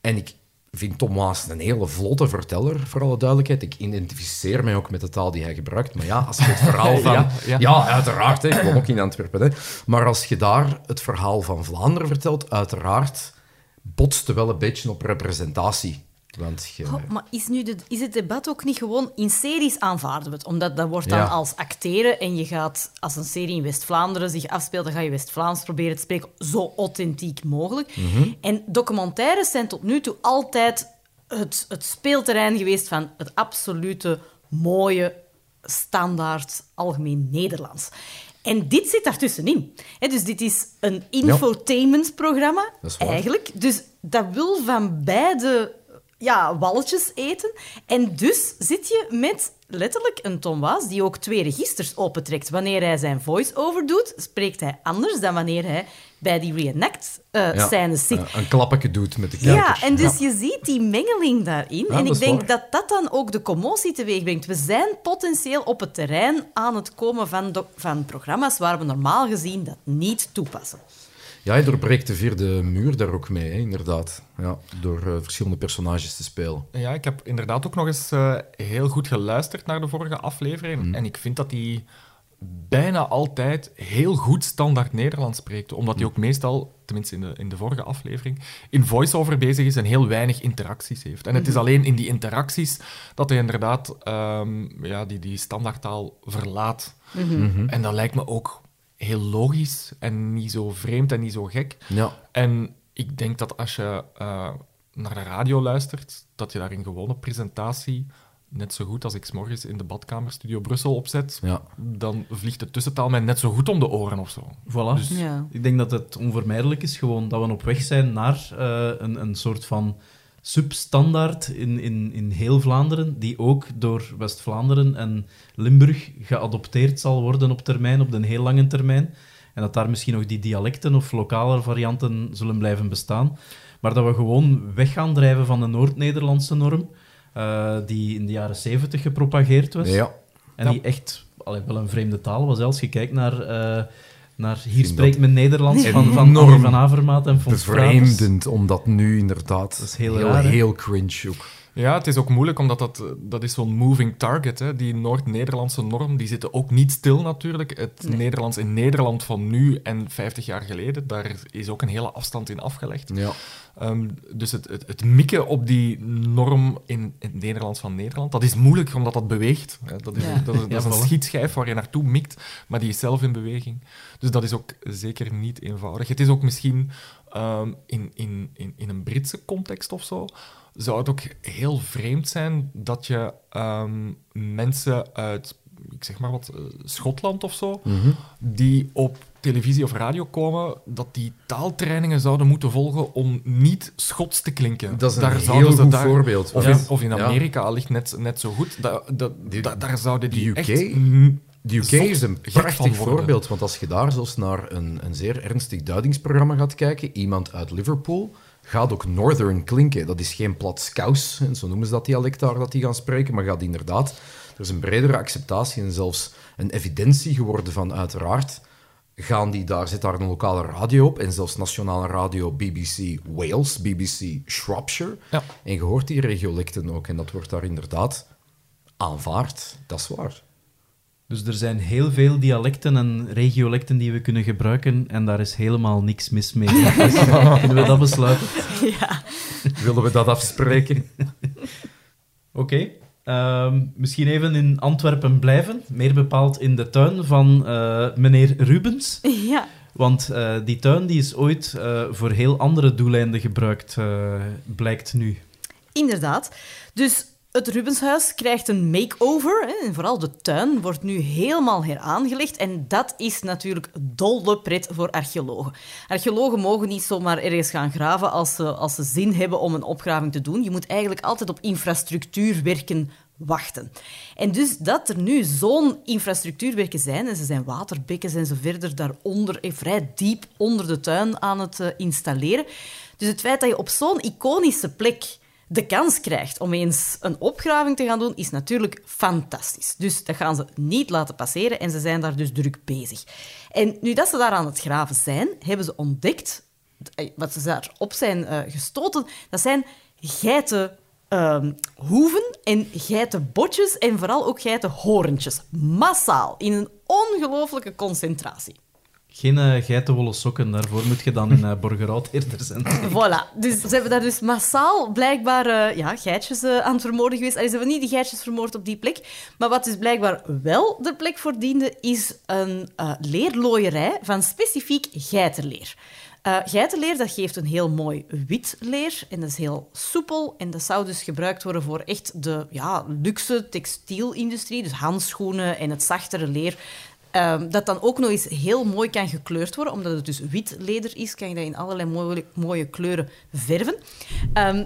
En ik vind Tom Waas een hele vlotte verteller, voor alle duidelijkheid. Ik identificeer mij ook met de taal die hij gebruikt. Maar ja, als je het verhaal <laughs> van... Ja, ja, ja. uiteraard. Hè, ik woon ook in Antwerpen. Hè. Maar als je daar het verhaal van Vlaanderen vertelt, uiteraard botst wel een beetje op representatie. Want je... Oh, maar is, nu de, is het debat ook niet gewoon... In series aanvaarden we het, omdat dat wordt dan Ja. als acteren en je gaat, als een serie in West-Vlaanderen zich afspeelt, dan ga je West-Vlaams proberen te spreken zo authentiek mogelijk. Mhm. En documentaires zijn tot nu toe altijd het, het speelterrein geweest van het absolute mooie, standaard, algemeen Nederlands. En dit zit daartussenin. Hè, dus dit is een infotainmentprogramma, eigenlijk. Dus dat wil van beide ja, walletjes eten. En dus zit je met letterlijk een Tom Waas die ook twee registers opentrekt. Wanneer hij zijn voice-over doet, spreekt hij anders dan wanneer hij bij die reenact-scènes zit. eh, een klappetje doet met de kijkers. Ja, en dus je ziet die mengeling daarin. Ja, en ik denk waar. dat dat dan ook de commotie teweeg brengt. We zijn potentieel op het terrein aan het komen van, van programma's waar we normaal gezien dat niet toepassen. Ja, je doorbreekt de vierde muur daar ook mee, hè, inderdaad. Ja, door eh, verschillende personages te spelen. Ja, ik heb inderdaad ook nog eens eh, heel goed geluisterd naar de vorige aflevering. Mm. En ik vind dat hij bijna altijd heel goed standaard Nederlands spreekt. Omdat hij ook meestal, tenminste in de, in de vorige aflevering, in voice-over bezig is en heel weinig interacties heeft. En het is alleen in die interacties dat hij inderdaad ehm, ja, die, die standaardtaal verlaat. En dat lijkt me ook heel logisch en niet zo vreemd en niet zo gek. Ja, En ik denk dat als je eh, naar de radio luistert, dat je daar in gewone presentatie, net zo goed als ik 's morgens in de badkamer Studio Brussel opzet, ja. dan vliegt de tussentaal mij net zo goed om de oren of zo. Voilà. Ja. Ik denk dat het onvermijdelijk is gewoon dat we op weg zijn naar eh, een, een soort van substandaard in, in, in heel Vlaanderen, die ook door West-Vlaanderen en Limburg geadopteerd zal worden op termijn, op de heel lange termijn. En dat daar misschien nog die dialecten of lokale varianten zullen blijven bestaan. Maar dat we gewoon weg gaan drijven van de Noord-Nederlandse norm, eh, die in de jaren 70 gepropageerd was. ja. En Ja. die echt allee, wel een vreemde taal was. Als je kijkt naar, eh, naar Hier spreekt dat men Nederlands van, van enorm van Avermaat en Fons Fraters. Bevreemdend, omdat nu inderdaad Dat is heel heel, raar, heel cringe ook. Ja, het is ook moeilijk, omdat dat, dat is zo'n moving target. Hè. Die Noord-Nederlandse norm, die zitten ook niet stil natuurlijk. Het Nederlands in Nederland van nu en 50 jaar geleden, daar is ook een hele afstand in afgelegd. Ja. Ehm, dus het, het, het mikken op die norm in, in het Nederlands van Nederland, dat is moeilijk, omdat dat beweegt. hè. Dat is, Ja. dat is, dat is Ja, een schietschijf waar je naartoe mikt, maar die is zelf in beweging. Dus dat is ook zeker niet eenvoudig. Het is ook misschien ehm, in, in, in, in een Britse context of zo, zou het ook heel vreemd zijn dat je ehm, mensen uit, ik zeg maar wat, eh, Schotland of zo, Mhm. die op televisie of radio komen, dat die taaltrainingen zouden moeten volgen om niet Schots te klinken. Dat is een Daar heel goed daar- voorbeeld. Of, Ja. in, of in Ja. Amerika ligt net, net zo goed. Da, da- Die- da- daar zouden die de UK? echt... De UK is een prachtig voorbeeld, want als je daar zelfs naar een, een zeer ernstig duidingsprogramma gaat kijken, iemand uit Liverpool gaat ook Northern klinken. Dat is geen plat Scouse, zo noemen ze dat dialect daar dat die gaan spreken, maar gaat inderdaad... Er is een bredere acceptatie en zelfs een evidentie geworden van uiteraard gaan die daar, zit daar een lokale radio op en zelfs nationale radio BBC Wales, BBC Shropshire. Ja. En je hoort die regiolecten ook en dat wordt daar inderdaad aanvaard. Dat is waar. Dus er zijn heel veel dialecten en regiolecten die we kunnen gebruiken en daar is helemaal niks mis mee. <laughs> Dus, kunnen we dat besluiten? Ja. Willen we dat afspreken? <laughs> Oké. Ehm, misschien even in Antwerpen blijven, meer bepaald in de tuin van eh, meneer Rubens. ja. Want eh, die tuin die is ooit eh, voor heel andere doeleinden gebruikt, eh, blijkt nu. Inderdaad. Dus het Rubenshuis krijgt een makeover. Hè, en vooral de tuin wordt nu helemaal heraangelegd. En dat is natuurlijk dolle pret voor archeologen. Archeologen mogen niet zomaar ergens gaan graven als ze, als ze zin hebben om een opgraving te doen. Je moet eigenlijk altijd op infrastructuurwerken wachten. En dus dat er nu zo'n infrastructuurwerken zijn, en ze zijn waterbekken en zo verder daaronder, eh, vrij diep onder de tuin aan het eh, installeren. Dus het feit dat je op zo'n iconische plek de kans krijgt om eens een opgraving te gaan doen, is natuurlijk fantastisch. Dus dat gaan ze niet laten passeren en ze zijn daar dus druk bezig. En nu dat ze daar aan het graven zijn, hebben ze ontdekt, eh, wat ze daarop zijn eh, gestoten, dat zijn geitenhoeven en geitenbotjes en vooral ook geitenhorentjes. Massaal, in een ongelooflijke concentratie. Geen eh, geitenwolle sokken, daarvoor moet je dan in uh, Borgerhout eerder zijn. <laughs> Voilà. Dus ze hebben daar dus massaal blijkbaar eh, ja, geitjes eh, aan het vermoorden geweest. Allee, ze hebben niet die geitjes vermoord op die plek. Maar wat dus blijkbaar wel de plek voor diende, is een uh, leerlooierij van specifiek geitenleer. Uh, geitenleer dat geeft een heel mooi wit leer en dat is heel soepel. En dat zou dus gebruikt worden voor echt de ja, luxe textielindustrie. Dus handschoenen en het zachtere leer Ehm, dat dan ook nog eens heel mooi kan gekleurd worden. Omdat het dus wit leder is, kan je dat in allerlei mooie, mooie kleuren verven. Ehm,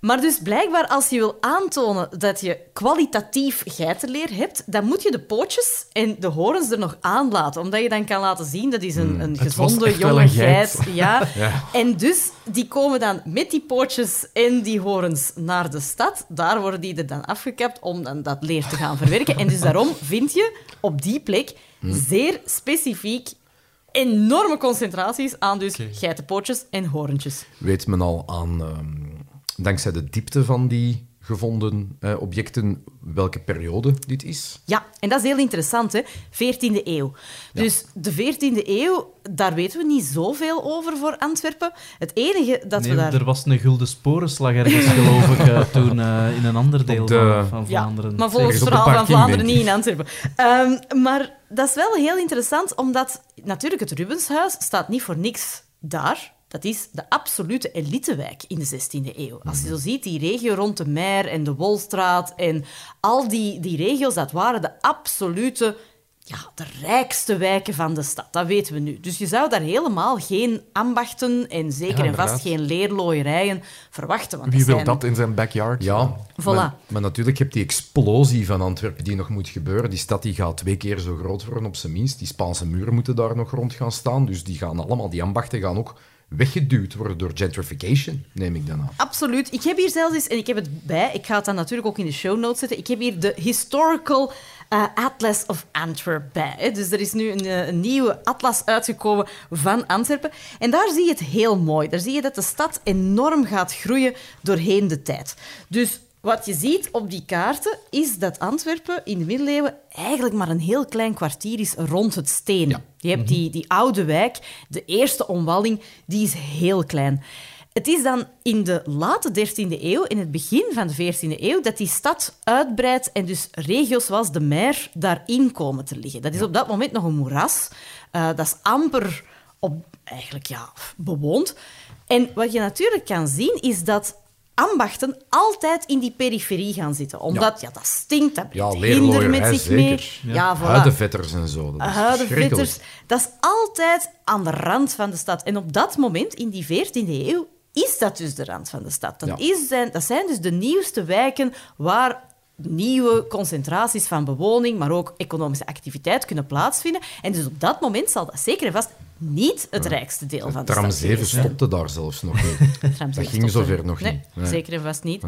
maar dus blijkbaar, als je wil aantonen dat je kwalitatief geitenleer hebt, dan moet je de pootjes en de horens er nog aan laten. Omdat je dan kan laten zien, dat is een, een Het was gezonde, jonge een geit. geit. <laughs> Ja. En dus, die komen dan met die pootjes en die horens naar de stad. Daar worden die er dan afgekapt om dan dat leer te gaan verwerken. En dus daarom vind je op die plek zeer specifiek enorme concentraties aan dus geitenpootjes en horentjes. Weet men al aan, ehm, dankzij de diepte van die gevonden eh, objecten, welke periode dit is? Ja, en dat is heel interessant, hè? 14e eeuw. Dus de 14e eeuw, daar weten we niet zoveel over voor Antwerpen. Het enige dat Nee, we daar... Er was een gulden sporenslag ergens, <laughs> geloof ik, eh, toen eh, in een ander deel de- van, van Ja, Vlaanderen. maar volgens het verhaal van Vlaanderen niet in Antwerpen. Ehm, maar dat is wel heel interessant, omdat natuurlijk het Rubenshuis staat niet voor niks daar. Dat is de absolute elitewijk in de 16e eeuw. Als je zo ziet, die regio rond de Meer en de Wolstraat en al die, die regio's, dat waren de absolute, ja, de rijkste wijken van de stad. Dat weten we nu. Dus je zou daar helemaal geen ambachten en zeker Ja, en vast geen leerlooierijen verwachten. Want Wie wil zijn- dat in zijn backyard? Ja, Voilà. maar, maar natuurlijk heb je die explosie van Antwerpen die nog moet gebeuren. Die stad die gaat twee keer zo groot worden op zijn minst. Die Spaanse muren moeten daar nog rond gaan staan. Dus die gaan allemaal, die ambachten gaan ook weggeduwd worden door gentrification, neem ik dan aan. Absoluut. Ik heb hier zelfs eens, en ik heb het bij, ik ga het dan natuurlijk ook in de show notes zetten, ik heb hier de Historical eh, Atlas of Antwerp bij. Dus er is nu een, eh, een nieuwe atlas uitgekomen van Antwerpen. En daar zie je het heel mooi. Daar zie je dat de stad enorm gaat groeien doorheen de tijd. Dus wat je ziet op die kaarten is dat Antwerpen in de middeleeuwen eigenlijk maar een heel klein kwartier is rond het stenen. Je hebt die, die oude wijk, de eerste omwalling, die is heel klein. Het is dan in de late 13e eeuw, in het begin van de 14e eeuw, dat die stad uitbreidt en dus regio's zoals de Mer daarin komen te liggen. Dat is op dat moment nog een moeras. Eh, dat is amper op, eigenlijk, ja, bewoond. En wat je natuurlijk kan zien, is dat ambachten altijd in die periferie gaan zitten. Omdat, ja, dat stinkt, dat Ja, brengt hinder met zich mee. Ja, voilà. Huidenvetters en zo. Dat is verschrikkelijk. Huidenvetters. Dat is altijd aan de rand van de stad. En op dat moment, in die 14e eeuw, is dat dus de rand van de stad. Dat, Ja. is zijn, dat zijn dus de nieuwste wijken waar nieuwe concentraties van bewoning, maar ook economische activiteit kunnen plaatsvinden. En dus op dat moment zal dat zeker en vast niet het rijkste deel van de Tram stad 7 geweest zijn. stopte daar zelfs nog niet. <laughs> Dat ging zover nog niet. Nee. Zeker en vast niet.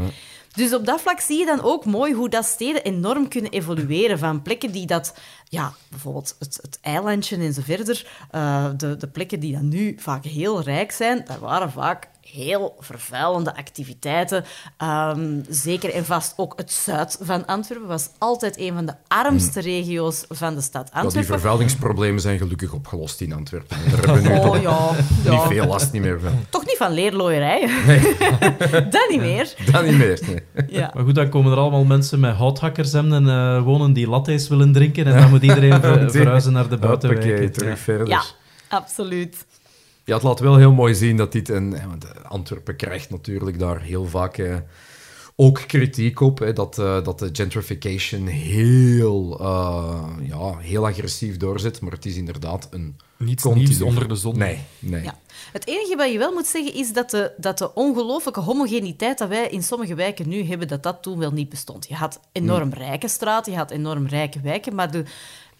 Dus op dat vlak zie je dan ook mooi hoe dat steden enorm kunnen evolueren. Van plekken die dat, ja, bijvoorbeeld het, het eilandje en zo verder, eh, de, de plekken die dan nu vaak heel rijk zijn, daar waren vaak heel vervuilende activiteiten. Ehm, zeker en vast ook het zuid van Antwerpen was altijd een van de armste regio's van de stad Ja, die Antwerpen. vervuilingsproblemen zijn gelukkig opgelost in Antwerpen. Daar hebben we nu Oh toch ja, <laughs> niet ja. veel last niet meer van. toch niet van leerlooierij. <laughs> dat niet meer. Dat niet meer. nee. Ja. Maar goed, dan komen er allemaal mensen met houthakkershemden eh wonen die lattes willen drinken en dan moet iedereen <laughs> ver- verhuizen naar de buitenwijk. Hoppakee, terug verder. ja, absoluut. Ja, het laat wel heel mooi zien dat dit... En, hè, want eh, Antwerpen krijgt natuurlijk daar heel vaak eh, ook kritiek op. Hè, dat, eh, dat de gentrification heel, eh, ja, heel agressief doorzet. Maar het is inderdaad een... Niets continu- nieuws onder de zon. Nee, nee. Ja. Het enige wat je wel moet zeggen is dat de, dat de ongelooflijke homogeniteit dat wij in sommige wijken nu hebben, dat dat toen wel niet bestond. Je had enorm rijke straten, je had enorm rijke wijken, maar de,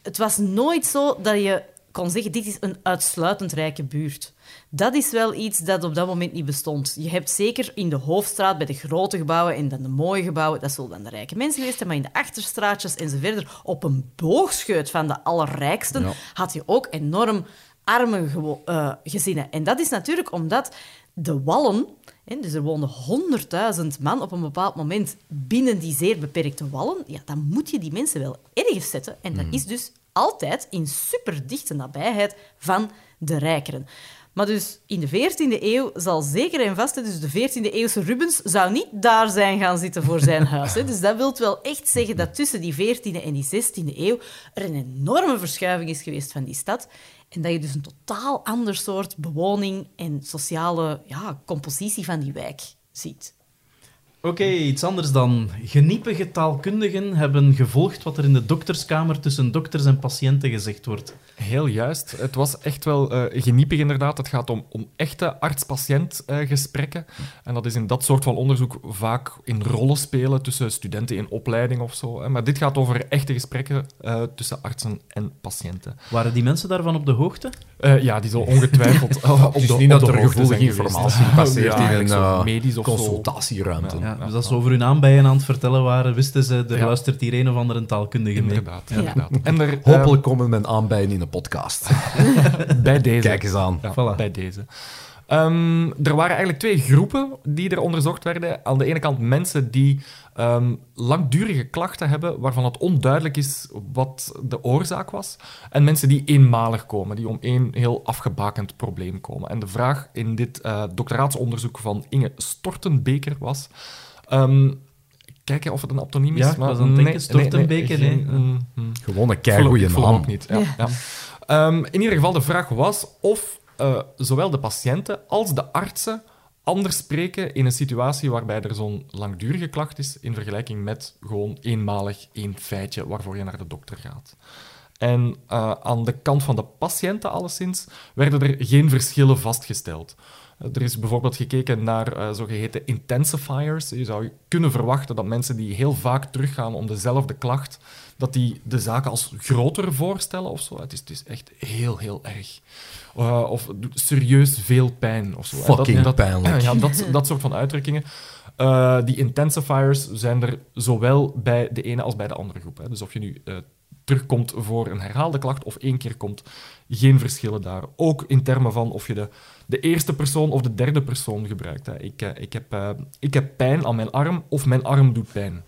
het was nooit zo dat je kon zeggen, dit is een uitsluitend rijke buurt. Dat is wel iets dat op dat moment niet bestond. Je hebt zeker in de hoofdstraat, bij de grote gebouwen en dan de mooie gebouwen, dat zullen dan de rijke mensen geweest zijn, maar in de achterstraatjes en zo verder, op een boogscheut van de allerrijksten, Ja. had je ook enorm arme eh, gezinnen. En dat is natuurlijk omdat de wallen, hè, dus er woonden 100.000 man op een bepaald moment binnen die zeer beperkte wallen, ja, dan moet je die mensen wel ergens zetten. En dat is dus altijd in superdichte nabijheid van de rijkeren. Maar dus in de 14e eeuw zal zeker en vast, dus de 14e eeuwse Rubens zou niet daar zijn gaan zitten voor zijn <laughs> huis. Hè. Dus dat wil wel echt zeggen dat tussen die 14e en die 16e eeuw er een enorme verschuiving is geweest van die stad. En dat je dus een totaal ander soort bewoning en sociale ja, compositie van die wijk ziet. Oké, iets anders dan. Geniepige taalkundigen hebben gevolgd wat er in de dokterskamer tussen dokters en patiënten gezegd wordt. Heel juist. Het was echt wel eh geniepig inderdaad. Het gaat om, om echte arts-patiënt eh, gesprekken. En dat is in dat soort van onderzoek vaak in rollen spelen tussen studenten in opleiding of zo. hè. Maar dit gaat over echte gesprekken eh, tussen artsen en patiënten. Waren die mensen daarvan op de hoogte? Eh, ja, die zal ongetwijfeld op <laughs> Het is de, niet op dat de er gevoelige informatie passeert Ja, in een medisch of zo. consultatieruimte. Ja. Ja, dus als ze over hun aanbijen aan het vertellen waren, wisten ze, er Ja. luistert hier een of andere taalkundige mee. Inderdaad, Ja. inderdaad. En er, <laughs> Hopelijk komen mijn aanbijen in een podcast. <laughs> bij deze. Kijk eens aan. Ja, Voilà. bij deze. Ehm, er waren eigenlijk twee groepen die er onderzocht werden. Aan de ene kant mensen die ehm, langdurige klachten hebben, waarvan het onduidelijk is wat de oorzaak was. En mensen die eenmalig komen, die om één heel afgebakend probleem komen. En de vraag in dit eh doctoraatsonderzoek van Inge Stortenbeker was... ehm, kijken of het een aptoniem is. Ja, aan het denken, Stortenbeker, geen- nee. mm, mm. Gewoon een keigoeie naam. ook niet. Ja, ja. Ehm, in ieder geval, de vraag was of eh, zowel de patiënten als de artsen anders spreken in een situatie waarbij er zo'n langdurige klacht is in vergelijking met gewoon eenmalig één feitje waarvoor je naar de dokter gaat. En eh, aan de kant van de patiënten alleszins werden er geen verschillen vastgesteld. Er is bijvoorbeeld gekeken naar eh, zogeheten intensifiers. Je zou kunnen verwachten dat mensen die heel vaak teruggaan om dezelfde klacht, dat die de zaken als groter voorstellen of zo. Het is, het is echt heel, heel erg. Eh, of serieus veel pijn of zo. En Fucking pijnlijk. <laughs> Ja, dat, dat soort van uitdrukkingen. Eh, die intensifiers zijn er zowel bij de ene als bij de andere groep. Hè. Dus of je nu eh, terugkomt voor een herhaalde klacht of één keer komt, geen verschillen daar. Ook in termen van of je de, de eerste persoon of de derde persoon gebruikt. Hè. Ik, ik, heb, eh, ik heb pijn aan mijn arm of mijn arm doet pijn.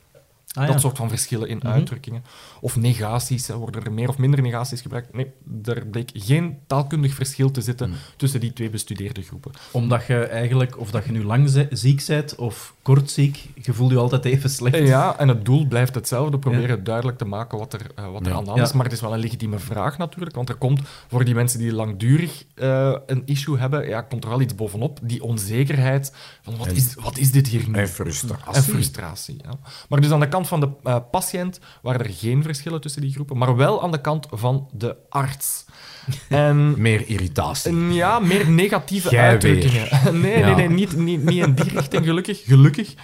Ah, ja. Dat soort van verschillen in uitdrukkingen. Of negaties, hè. worden er meer of minder negaties gebruikt? Nee, er bleek geen taalkundig verschil te zitten tussen die twee bestudeerde groepen. Omdat je eigenlijk, of dat je nu lang zi- ziek bent of kort ziek, je voelt je altijd even slecht. Ja, en het doel blijft hetzelfde. Proberen duidelijk te maken wat er, eh, wat er aan de hand is. Maar het is wel een legitieme vraag natuurlijk. Want er komt voor die mensen die langdurig eh, een issue hebben, ja, komt er wel iets bovenop. Die onzekerheid van wat, En- is, wat is dit hier nu? En frustratie. En frustratie. Ja. Maar dus aan de kant van de eh, patiënt waren er geen verschillen tussen die groepen, maar wel aan de kant van de arts. <laughs> En Meer irritatie. en ja, meer negatieve Jij uitdrukkingen. <laughs> Nee, Ja. nee, nee niet, niet, niet in die richting, gelukkig. gelukkig.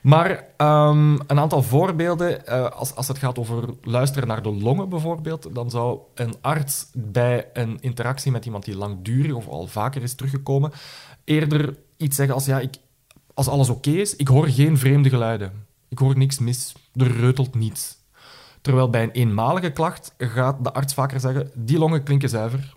Maar ehm, een aantal voorbeelden, eh, als, als het gaat over luisteren naar de longen bijvoorbeeld, dan zou een arts bij een interactie met iemand die langdurig of al vaker is teruggekomen, eerder iets zeggen als, ja, ik, als alles oké is, ik hoor geen vreemde geluiden. Ik hoor niks mis, er reutelt niets. Terwijl bij een eenmalige klacht gaat de arts vaker zeggen, die longen klinken zuiver,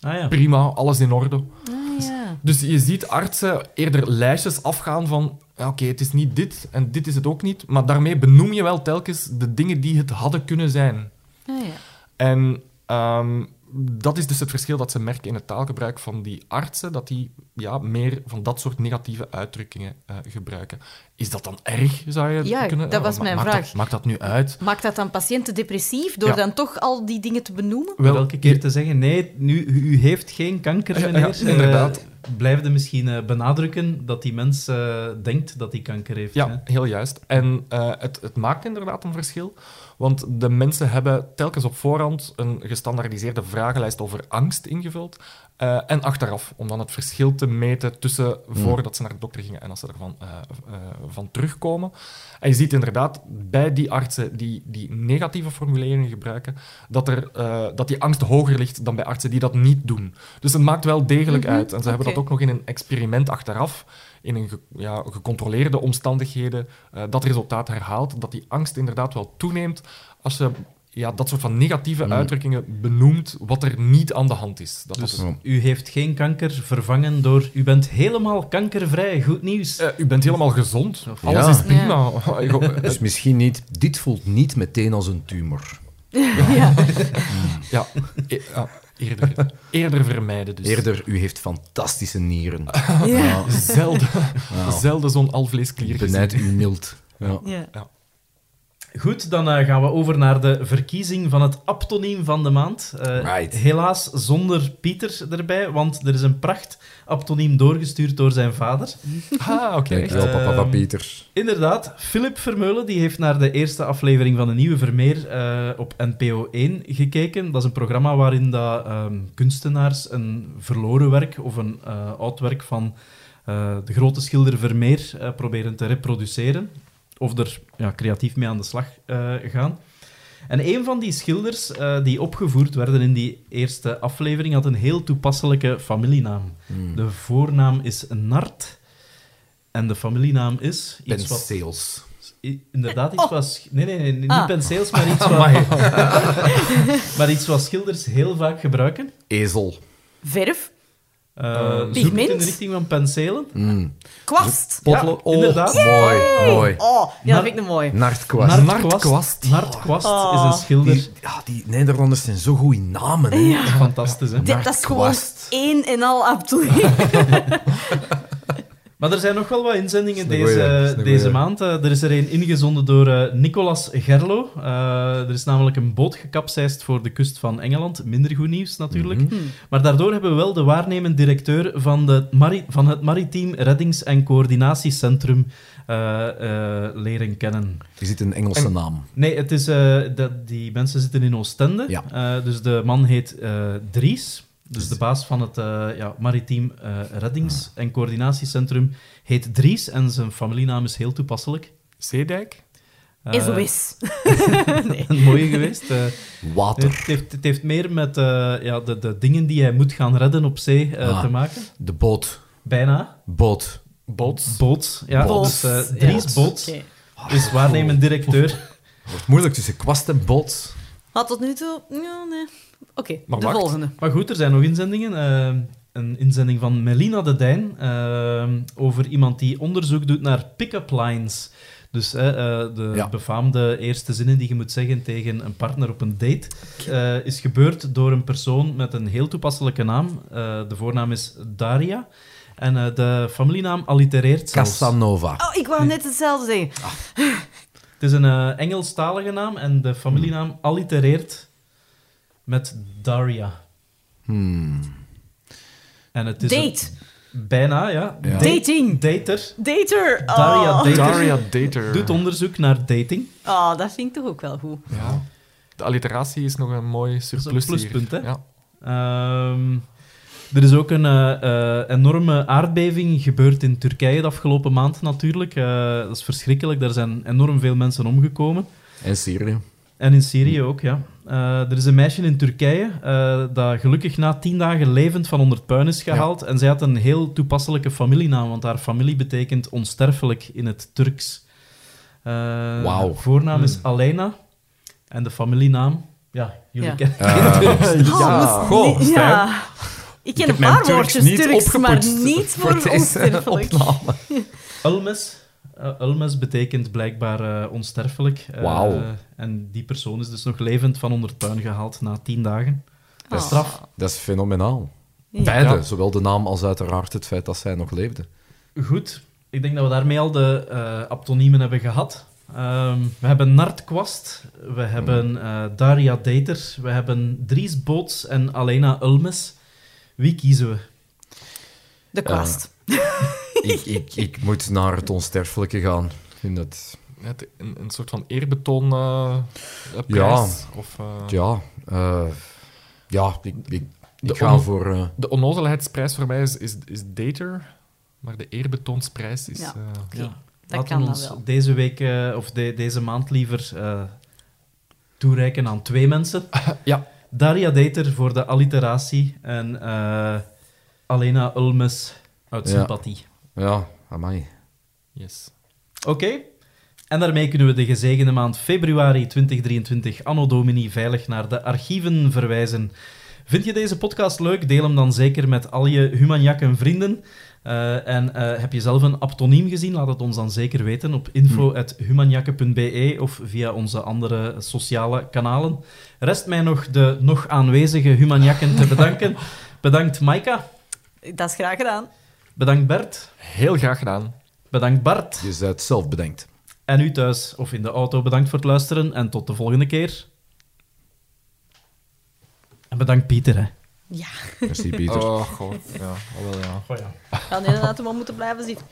Ah ja. prima, alles in orde. Ah, ja. Dus je ziet artsen eerder lijstjes afgaan van ja, oké, het is niet dit en dit is het ook niet, maar daarmee benoem je wel telkens de dingen die het hadden kunnen zijn. Ah, ja. En ehm, dat is dus het verschil dat ze merken in het taalgebruik van die artsen, dat die ja, meer van dat soort negatieve uitdrukkingen eh, gebruiken. Is dat dan erg, zou je Ja, kunnen... dat was ma- mijn maakt vraag. Dat, maakt dat nu uit? Maakt dat dan patiënten depressief door Ja. dan toch al die dingen te benoemen? Wel, Elke keer te zeggen, nee, nu, u heeft geen kanker, Ja, meneer. ja, inderdaad. Eh, blijf je misschien eh, benadrukken dat die mens eh, denkt dat hij kanker heeft. hè? Ja, heel juist. En eh, het, het maakt inderdaad een verschil. Want de mensen hebben telkens op voorhand een gestandaardiseerde vragenlijst over angst ingevuld. eh, en achteraf, om dan het verschil te meten tussen voordat ze naar de dokter gingen en als ze ervan eh, eh, van terugkomen. En je ziet inderdaad bij die artsen die, die negatieve formuleringen gebruiken, dat, er, dat die angst hoger ligt dan bij artsen die dat niet doen. Dus het maakt wel degelijk Mhm, uit. En ze hebben dat ook nog in een experiment achteraf in een ge- ja, gecontroleerde omstandigheden eh, dat resultaat herhaalt, dat die angst inderdaad wel toeneemt als je ja, dat soort van negatieve Mm. uitdrukkingen benoemt wat er niet aan de hand is. Dat Dus u heeft geen kanker vervangen door u bent helemaal kankervrij. Goed nieuws. Eh, u bent helemaal gezond. Alles Ja. <laughs> is prima. Dus misschien niet, dit voelt niet meteen als een tumor. <laughs> ja. ja, ja, eerder, eerder vermijden dus. Eerder, u heeft fantastische nieren. <laughs> Ja. Zelden, Ja. zelden zo'n alvleesklier gezien. Benijd u mild. Ja. Goed, dan eh, gaan we over naar de verkiezing van het aptoniem van de maand. Eh, Right. Helaas zonder Pieter erbij, want er is een pracht aptoniem doorgestuurd door zijn vader. <laughs> Ah, oké. Dankjewel, papa van Ehm, Pieter. Inderdaad, Philip Vermeulen die heeft naar de eerste aflevering van de Nieuwe Vermeer eh, op NPO 1 gekeken. Dat is een programma waarin dat, ehm, kunstenaars een verloren werk of een eh, oud werk van eh, de grote schilder Vermeer eh, proberen te reproduceren. Of er ja, creatief mee aan de slag eh, gaan. En een van die schilders eh, die opgevoerd werden in die eerste aflevering had een heel toepasselijke familienaam. Hmm. De voornaam is Nart en de familienaam is Ben iets wat Sales. I- Inderdaad, iets Oh. was... Nee, nee, nee, niet Ah. penseels, maar iets, <laughs> wat, <laughs> maar iets wat schilders heel vaak gebruiken. Ezel. Verf, Eh Eh, zoek in de richting van penselen. Mm. kwast. Potlo- Ja, inderdaad. Oh, mooi, mooi. Oh, ja, dat vind ik een mooi. Nartkwast. Nartkwast. Nartkwast is Oh. een schilder. Die, ja, die Nederlanders zijn zo goed in namen. Hè. Ja. Fantastisch, hè? Dit- dat is gewoon één en al aptoniem. <laughs> <laughs> Maar er zijn nog wel wat inzendingen is deze, is deze maand. Eh, er is er een ingezonden door eh, Nicolas Gerlo. Eh, er is namelijk een boot gekapseist voor de kust van Engeland. Minder goed nieuws natuurlijk. Mhm. Maar daardoor hebben we wel de waarnemend directeur van, de mari- van het Maritiem Reddings- en Coördinatiecentrum eh, eh, leren kennen. Je ziet een Engelse En- naam. Nee, het is, eh, dat, die mensen zitten in Oostende. Ja. Eh, dus de man heet eh, Dries. Dus de baas van het eh, ja, Maritiem eh, Reddings- en Coördinatiecentrum heet Dries. En zijn familienaam is heel toepasselijk. Zeedijk? Eh, SOS. <laughs> nee. Een mooie geweest. eh. Water. het, heeft, het heeft meer met ja, de, de dingen die hij moet gaan redden op zee eh, Ah. te maken. De boot. Bijna. Boot. Bots? Boots. Ja, Boots, dus eh, ja. Dries Boots Oké. is waarnemend directeur. Wordt moeilijk tussen kwast en boot. Maar tot nu toe... Ja, nee. Oké, Maar de wacht. volgende. Maar goed, er zijn nog inzendingen. Eh, een inzending van Melina de Dijn eh, over iemand die onderzoek doet naar pick-up lines. Dus eh, eh, de Ja. befaamde eerste zinnen die je moet zeggen tegen een partner op een date, eh, is gebeurd door een persoon met een heel toepasselijke naam. Eh, de voornaam is Daria. En eh, de familienaam allitereert zelfs. Casanova. Oh, ik wou net hetzelfde zeggen. Het is een Engelstalige naam en de familienaam allitereert met Daria. Hmm. En het is Date. een- bijna, ja. Dating. Dater. Dater. Oh. Daria Dater Daria Dater. doet onderzoek naar dating. Oh, dat vind ik toch ook wel goed. Ja. De alliteratie is nog een mooi een surplus pluspunt, hier. hè? Ja. Ehm, er is ook een eh, eh, enorme aardbeving gebeurd in Turkije de afgelopen maand natuurlijk. Eh, dat is verschrikkelijk. Daar zijn enorm veel mensen omgekomen. En Syrië. En in Syrië ook, ja. Eh, er is een meisje in Turkije eh, dat gelukkig na tien dagen levend van onder het puin is gehaald. En zij had een heel toepasselijke familienaam, want haar familie betekent onsterfelijk in het Turks. Eh, Wauw. Voornaam is Alena en de familienaam, ja, jullie Ja. kennen Eh, <laughs> Ja. Oh, Goh, ja. Ik ken een paar woordjes niet Turks, maar niet voor onsterfelijk. opname. <laughs> <laughs> Ulmes. Eh, Ulmes betekent blijkbaar eh, onsterfelijk. Eh, Wauw. En die persoon is dus nog levend van onder het puin gehaald na tien dagen. Oh. Straf. Dat is fenomenaal. Ja. Beide, Ja. zowel de naam als uiteraard het feit dat zij nog leefde. Goed, ik denk dat we daarmee al de eh aptoniemen hebben gehad. Ehm, we hebben Nart Kwast, we hebben eh, Daria Dater, we hebben Dries Boots en Alena Ulmes. Wie kiezen we? De kwast. Ik, ik, ik moet naar het onsterfelijke gaan. Ik vind dat... Het- Een, een soort van eerbetoon eh, eh, prijs. Of, eh, Ja, eh, ja ik, ik, ga on- voor... De onnozelijkheidsprijs voor mij is, is, is Dater, maar de eerbetoonsprijs is... Ja. eh, Oké, Ja. dat Laten kan we dan ons wel. deze week, of de- deze maand liever, eh, toereiken aan twee mensen. <laughs> Ja. Daria Dater voor de alliteratie en eh, Alena Ulmes uit Ja. sympathie. Ja, amai. yes. Oké. En daarmee kunnen we de gezegende maand februari 2023 anno domini veilig naar de archieven verwijzen. Vind je deze podcast leuk? Deel hem dan zeker met al je Humanjakken vrienden. Eh, en eh, heb je zelf een aptoniem gezien? Laat het ons dan zeker weten op info.humanjakken.be of via onze andere sociale kanalen. Rest mij nog de nog aanwezige Humanjakken te bedanken. <laughs> Bedankt Maika. Dat is graag gedaan. Bedankt Bert. Heel graag gedaan. Bedankt Bart. Je bent zelf bedenkt. En u thuis of in de auto, bedankt voor het luisteren en tot de volgende keer. En bedankt Pieter, hè. Ja, Merci, Pieter. Oh, god. Ja, oh, wel ja. Oh ja. dan inderdaad we moeten blijven zitten.